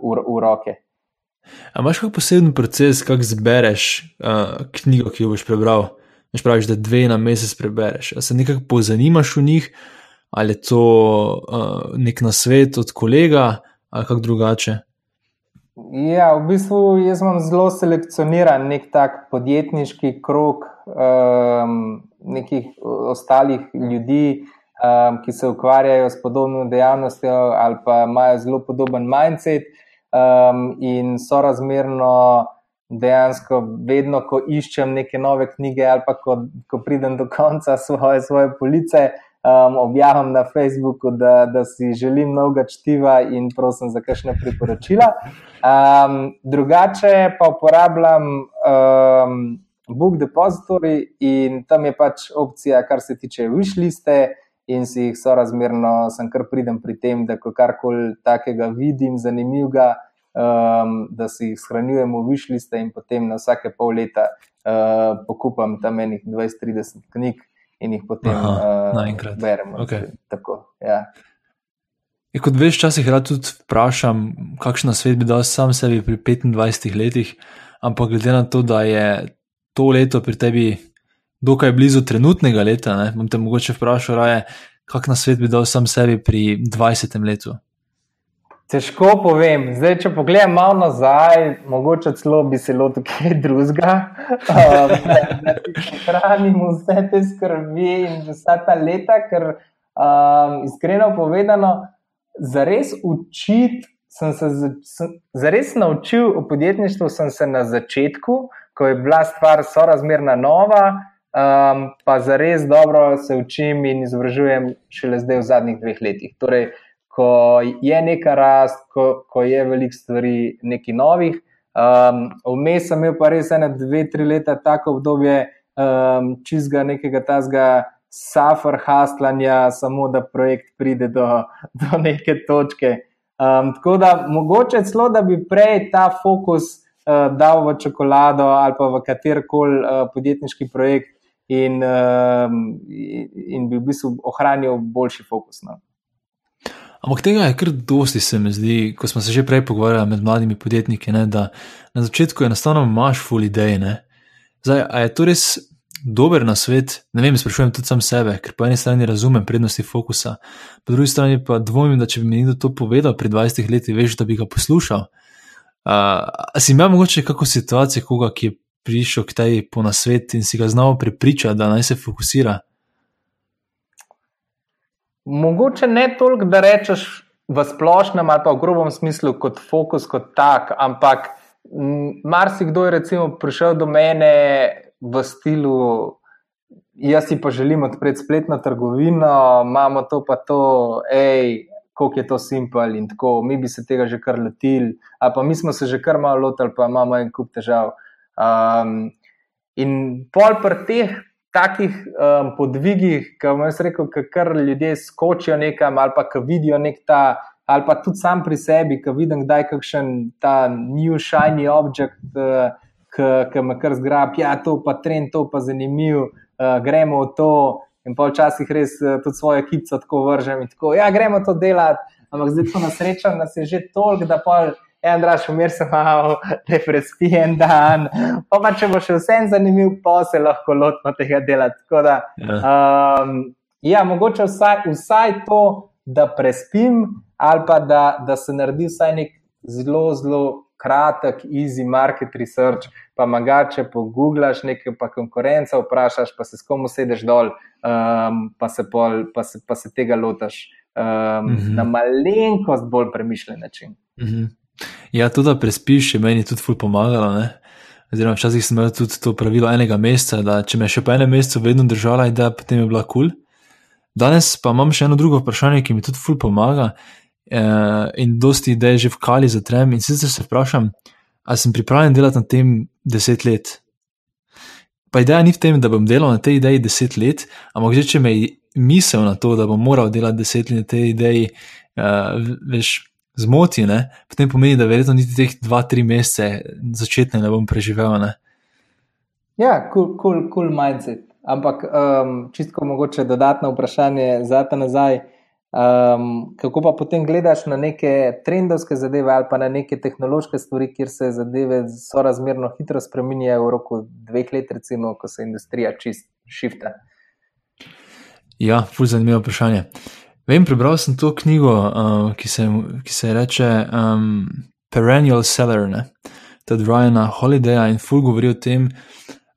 v, v roke. Ali imaš kakšen poseben proces, kako zbereš uh, knjigo, ki jo boš prebral? Veš praviš, da dve na mesec prebereš. Ali se nekako pozanimaš v njih, ali je to uh, nek nasvet od kolega, ali kako drugače. Ja, v bistvu jaz imam zelo selekcioniran nek tak podjetniški krok um, nekih ostalih ljudi, um, ki se ukvarjajo s podobno dejavnostjo ali pa imajo zelo podoben mindset um, in so razmerno dejansko vedno, ko iščem neke nove knjige ali pa ko, ko pridem do konca svoje, svoje police um, objavim na Facebooku, da, da si želim novega čtiva in prosim za kakšne priporočila. Um, drugače pa uporabljam um, Book Depository in tam je pač opcija, kar se tiče wishliste. In si jih sorazmerno, sem kar pridem pri tem, da ko karkoli takega vidim, zanimivega, um, da si jih shranjujem v višliste, in potem na vsake pol leta uh, pokupam tam enih 20-30 knjig, in jih potem uh, beremo. Okay. Tako, ja. Je, kot veš, včasih rad tudi vprašam, kakšen svet bi dal sam sebi pri 25 letih, ampak glede na to, da je to leto pri tebi dokaj blizu trenutnega leta, ne, bom te mogoče vprašal, raje, kakšen svet bi dal sam sebi pri 20 letu. Težko povem. Zdaj, če pogledam malo nazaj, mogoče celo bi se lotil kaj drugega. Um, da ti hranim vse te skrbi in vsa ta leta, ker um, iskreno povedano, za res učiti. Sem se sem, zares naučil o podjetništvu, sem se na začetku, ko je bila stvar sorazmerna nova, um, pa zares dobro se učim in izobražujem šele zdaj v zadnjih dveh letih. Torej, ko je neka rast, ko, ko je veliko stvari, nekaj novih. Um, vmes sem imel pa res ene dve, tri leta tako obdobje um, čizga nekega tazga suffer haslanja, samo da projekt pride do, do neke točke. Um, tako da mogoče celo, da bi prej ta fokus uh, dal v čokolado ali pa v katerkoli uh, podjetniški projekt in, um, in bi v bistvu ohranil boljši fokus. No. Ampak tega je kar dosti, se mi zdi, ko smo se že prej pogovarjali med mladimi podjetniki, ne, da na začetku enostavno imaš full ideje. Ne. Zdaj, a je to res dober na svet? Ne vem, sprašujem tudi sam sebe, ker po eni strani razumem prednosti fokusa, po drugi strani pa dvomim, da če bi mi nekdo to povedal pred 20 leti, veš, da bi ga poslušal. A si imel mogoče kako situacijo, koga, ki je prišel k tej po nasvet in si ga znal prepričati, da naj se fokusira? Mogoče ne toliko, da rečeš v splošnem ali pa v grobem smislu kot fokus, kot tak, ampak marsikdo je recimo prišel do mene v stilu, jaz si pa želim odpreti spletno trgovino, imamo to pa to, hej, koliko je to simpel in tako, mi bi se tega že kar lotili, ali pa mi smo se že kar malo lotili, pa imamo en kup težav. Um, in pol pri teh takih um, podvigih, ki vam je rekel, kar ljudje skočijo nekam ali pa ki vidijo nek ta, ali pa tudi sam pri sebi, ki vidim, da je kakšen ta new shiny object, uh, ki me kar zgrab, ja, to pa trend, to pa zanimiv, uh, gremo v to. In pa včasih res uh, tudi svojo ekipo tako vržem in tako, ja, gremo to delati, ampak zdaj to na srečo, da se je že toliko, da pa en draž, umir se malo, te prespi en dan. Pa, pa če bo še vsem zanimiv, pa se lahko lotimo tega dela. Da, ja. Um, ja, mogoče vsaj, vsaj to, da prespim, ali pa da, da se naredi vsaj nek zelo, zelo kratek, easy market research. Pa magače pogooglaš nekaj, pa konkurenca vprašaš, pa se s komu sedeš dol, um, pa, se pol, pa, se, pa se tega lotaš um, mm -hmm. na malenkost bolj premišljen način. Mm -hmm. Ja, to, da prespiš, je meni tudi ful pomagalo. Ne? Oziroma, včasih sem imel tudi to pravilo enega meseca, da če me še po enem mesecu vedno držala, da potem je bila kul. Cool. Danes pa imam še eno drugo vprašanje, ki mi tudi ful pomaga eh, in dosti idej že v kali zatrem. In sicer se vprašam, ali sem pripravljen delati na tem deset let. Pa ideja ni v tem, da bom delal na tej ideji deset let, ampak že če me misel na to, da bom moral delati deset let na tej ideji, eh, veš zmoti, ne? potem pomeni, da verjetno niti teh dva, tri mesece začetne ne bom preživel. Ne? Ja, kul, kul, kul mindset. Ampak um, čisto mogoče dodatno vprašanje za ta nazaj. Um, kako pa potem gledaš na neke trendovske zadeve ali pa na neke tehnološke stvari, kjer se zadeve sorazmerno hitro spremenjajo v roku dveh let, recimo, ko se industrija čist šifta? Ja, ful zanimivo vprašanje. Vem, prebral sem to knjigo, uh, ki, se, ki se reče um, Perennial Seller, ne? tad Ryana Holidaya in ful govori o tem,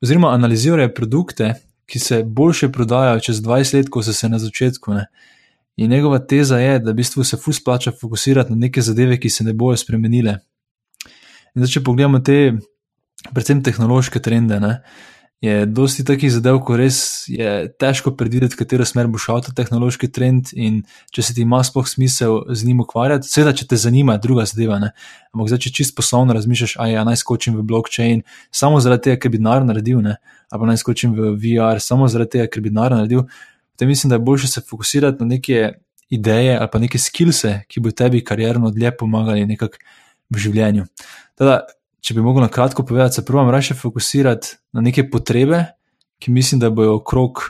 oziroma analizirajo produkte, ki se boljše prodajajo čez 20 let, kot so se na začetku. Ne? In njegova teza je, da v bistvu se ful splača fokusirati na neke zadeve, ki se ne bojo spremenile. In zdaj, če pogledamo te, predvsem tehnološke trende, ne, je dosti takih zadev, ko res je težko predvideti, katero smer bo šel ta tehnološki trend in če se ti ima sploh smisel z njim ukvarjati. Seveda, če te zanima, druga zadeva. Ne. Ampak zdaj, če čisto poslovno razmišljaš, a ja, naj skočim v blockchain samo zaradi tega, ker bi denar naredil, ne, ali naj skočim v VR samo zaradi tega, ker bi denar naredil. Potem mislim, da je bolje se fokusirati na neke ideje ali pa neke skillse, ki bo tebi karjerno dlje pomagali nekako v življenju. Teda, če bi mogel na kratko povedati, se prvo raje fokusirati na neke potrebe, ki mislim, da bojo okrog,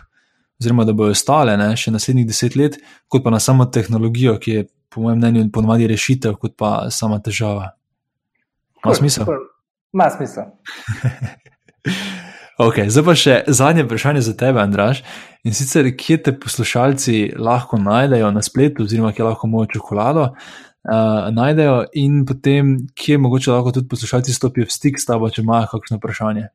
oziroma da bojo ostale ne, še naslednjih deset let, kot pa na samo tehnologijo, ki je, po mojem mnenju, ponovadi rešitev, kot pa sama težava. Ma smisel? Ma smisel. ok, zdaj pa še zadnje vprašanje za tebe, Andraš. In sicer, kje te poslušalci lahko najdejo na spletu, oziroma kje lahko mojo čokolado uh, najdejo, in potem, kje mogoče lahko tudi poslušalci stopijo v stik s tabo, če imajo kakšno vprašanje.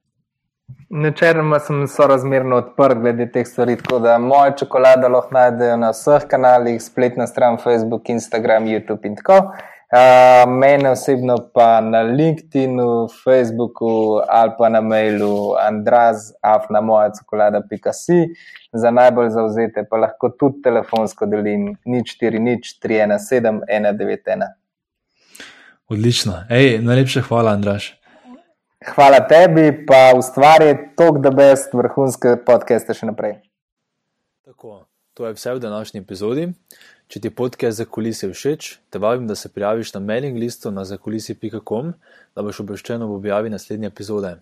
Načeloma sem sorazmerno odprt glede teh stvari, tako da moje čokolade lahko najdejo na vseh kanalih, spletna stran Facebook, Instagram, YouTube in tako naprej. Uh, mene osebno pa na LinkedIn-u, Facebooku ali pa na mailu andraz.afnamojacokolada.si. Za najbolj zauzete pa lahko tudi telefonsko delim nič 4 nič 317 191. Odlično. Ej, najlepša hvala, Andraš. Hvala tebi, pa ustvarjaj tok, da best vrhunske podcaste še naprej. Tako, to je vse v današnji epizodi. Če ti podcast za kulise všeč, te vabim, da se prijaviš na mailing listu na zakulisi.com, da boš obveščen ob objavi naslednje epizode.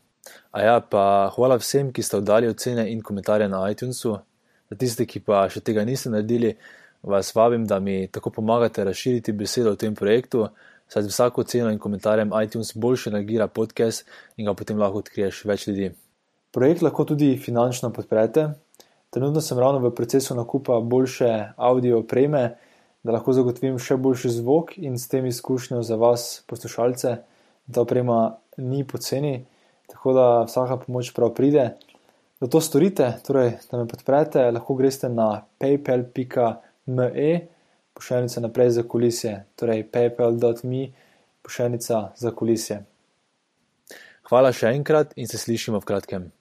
A ja, pa hvala vsem, ki ste oddali ocene in komentarje na iTunesu. Za tiste, ki pa še tega niste naredili, vas vabim, da mi tako pomagate razširiti besedo o tem projektu, saj z vsako oceno in komentarjem iTunes boljše nagira podcast in ga potem lahko odkriješ več ljudi. Projekt lahko tudi finančno podprete, Trenutno sem ravno v procesu nakupa boljše audio opreme, da lahko zagotovim še boljši zvok in s tem izkušnjo za vas, poslušalce, da oprema ni poceni, tako da vsaka pomoč prav pride. Da to storite, torej da me podprete, lahko greste na paypal.me, pošiljnica naprej za kulisje, torej paypal.me, pošiljnica za kulisje. Hvala še enkrat in se slišimo v kratkem.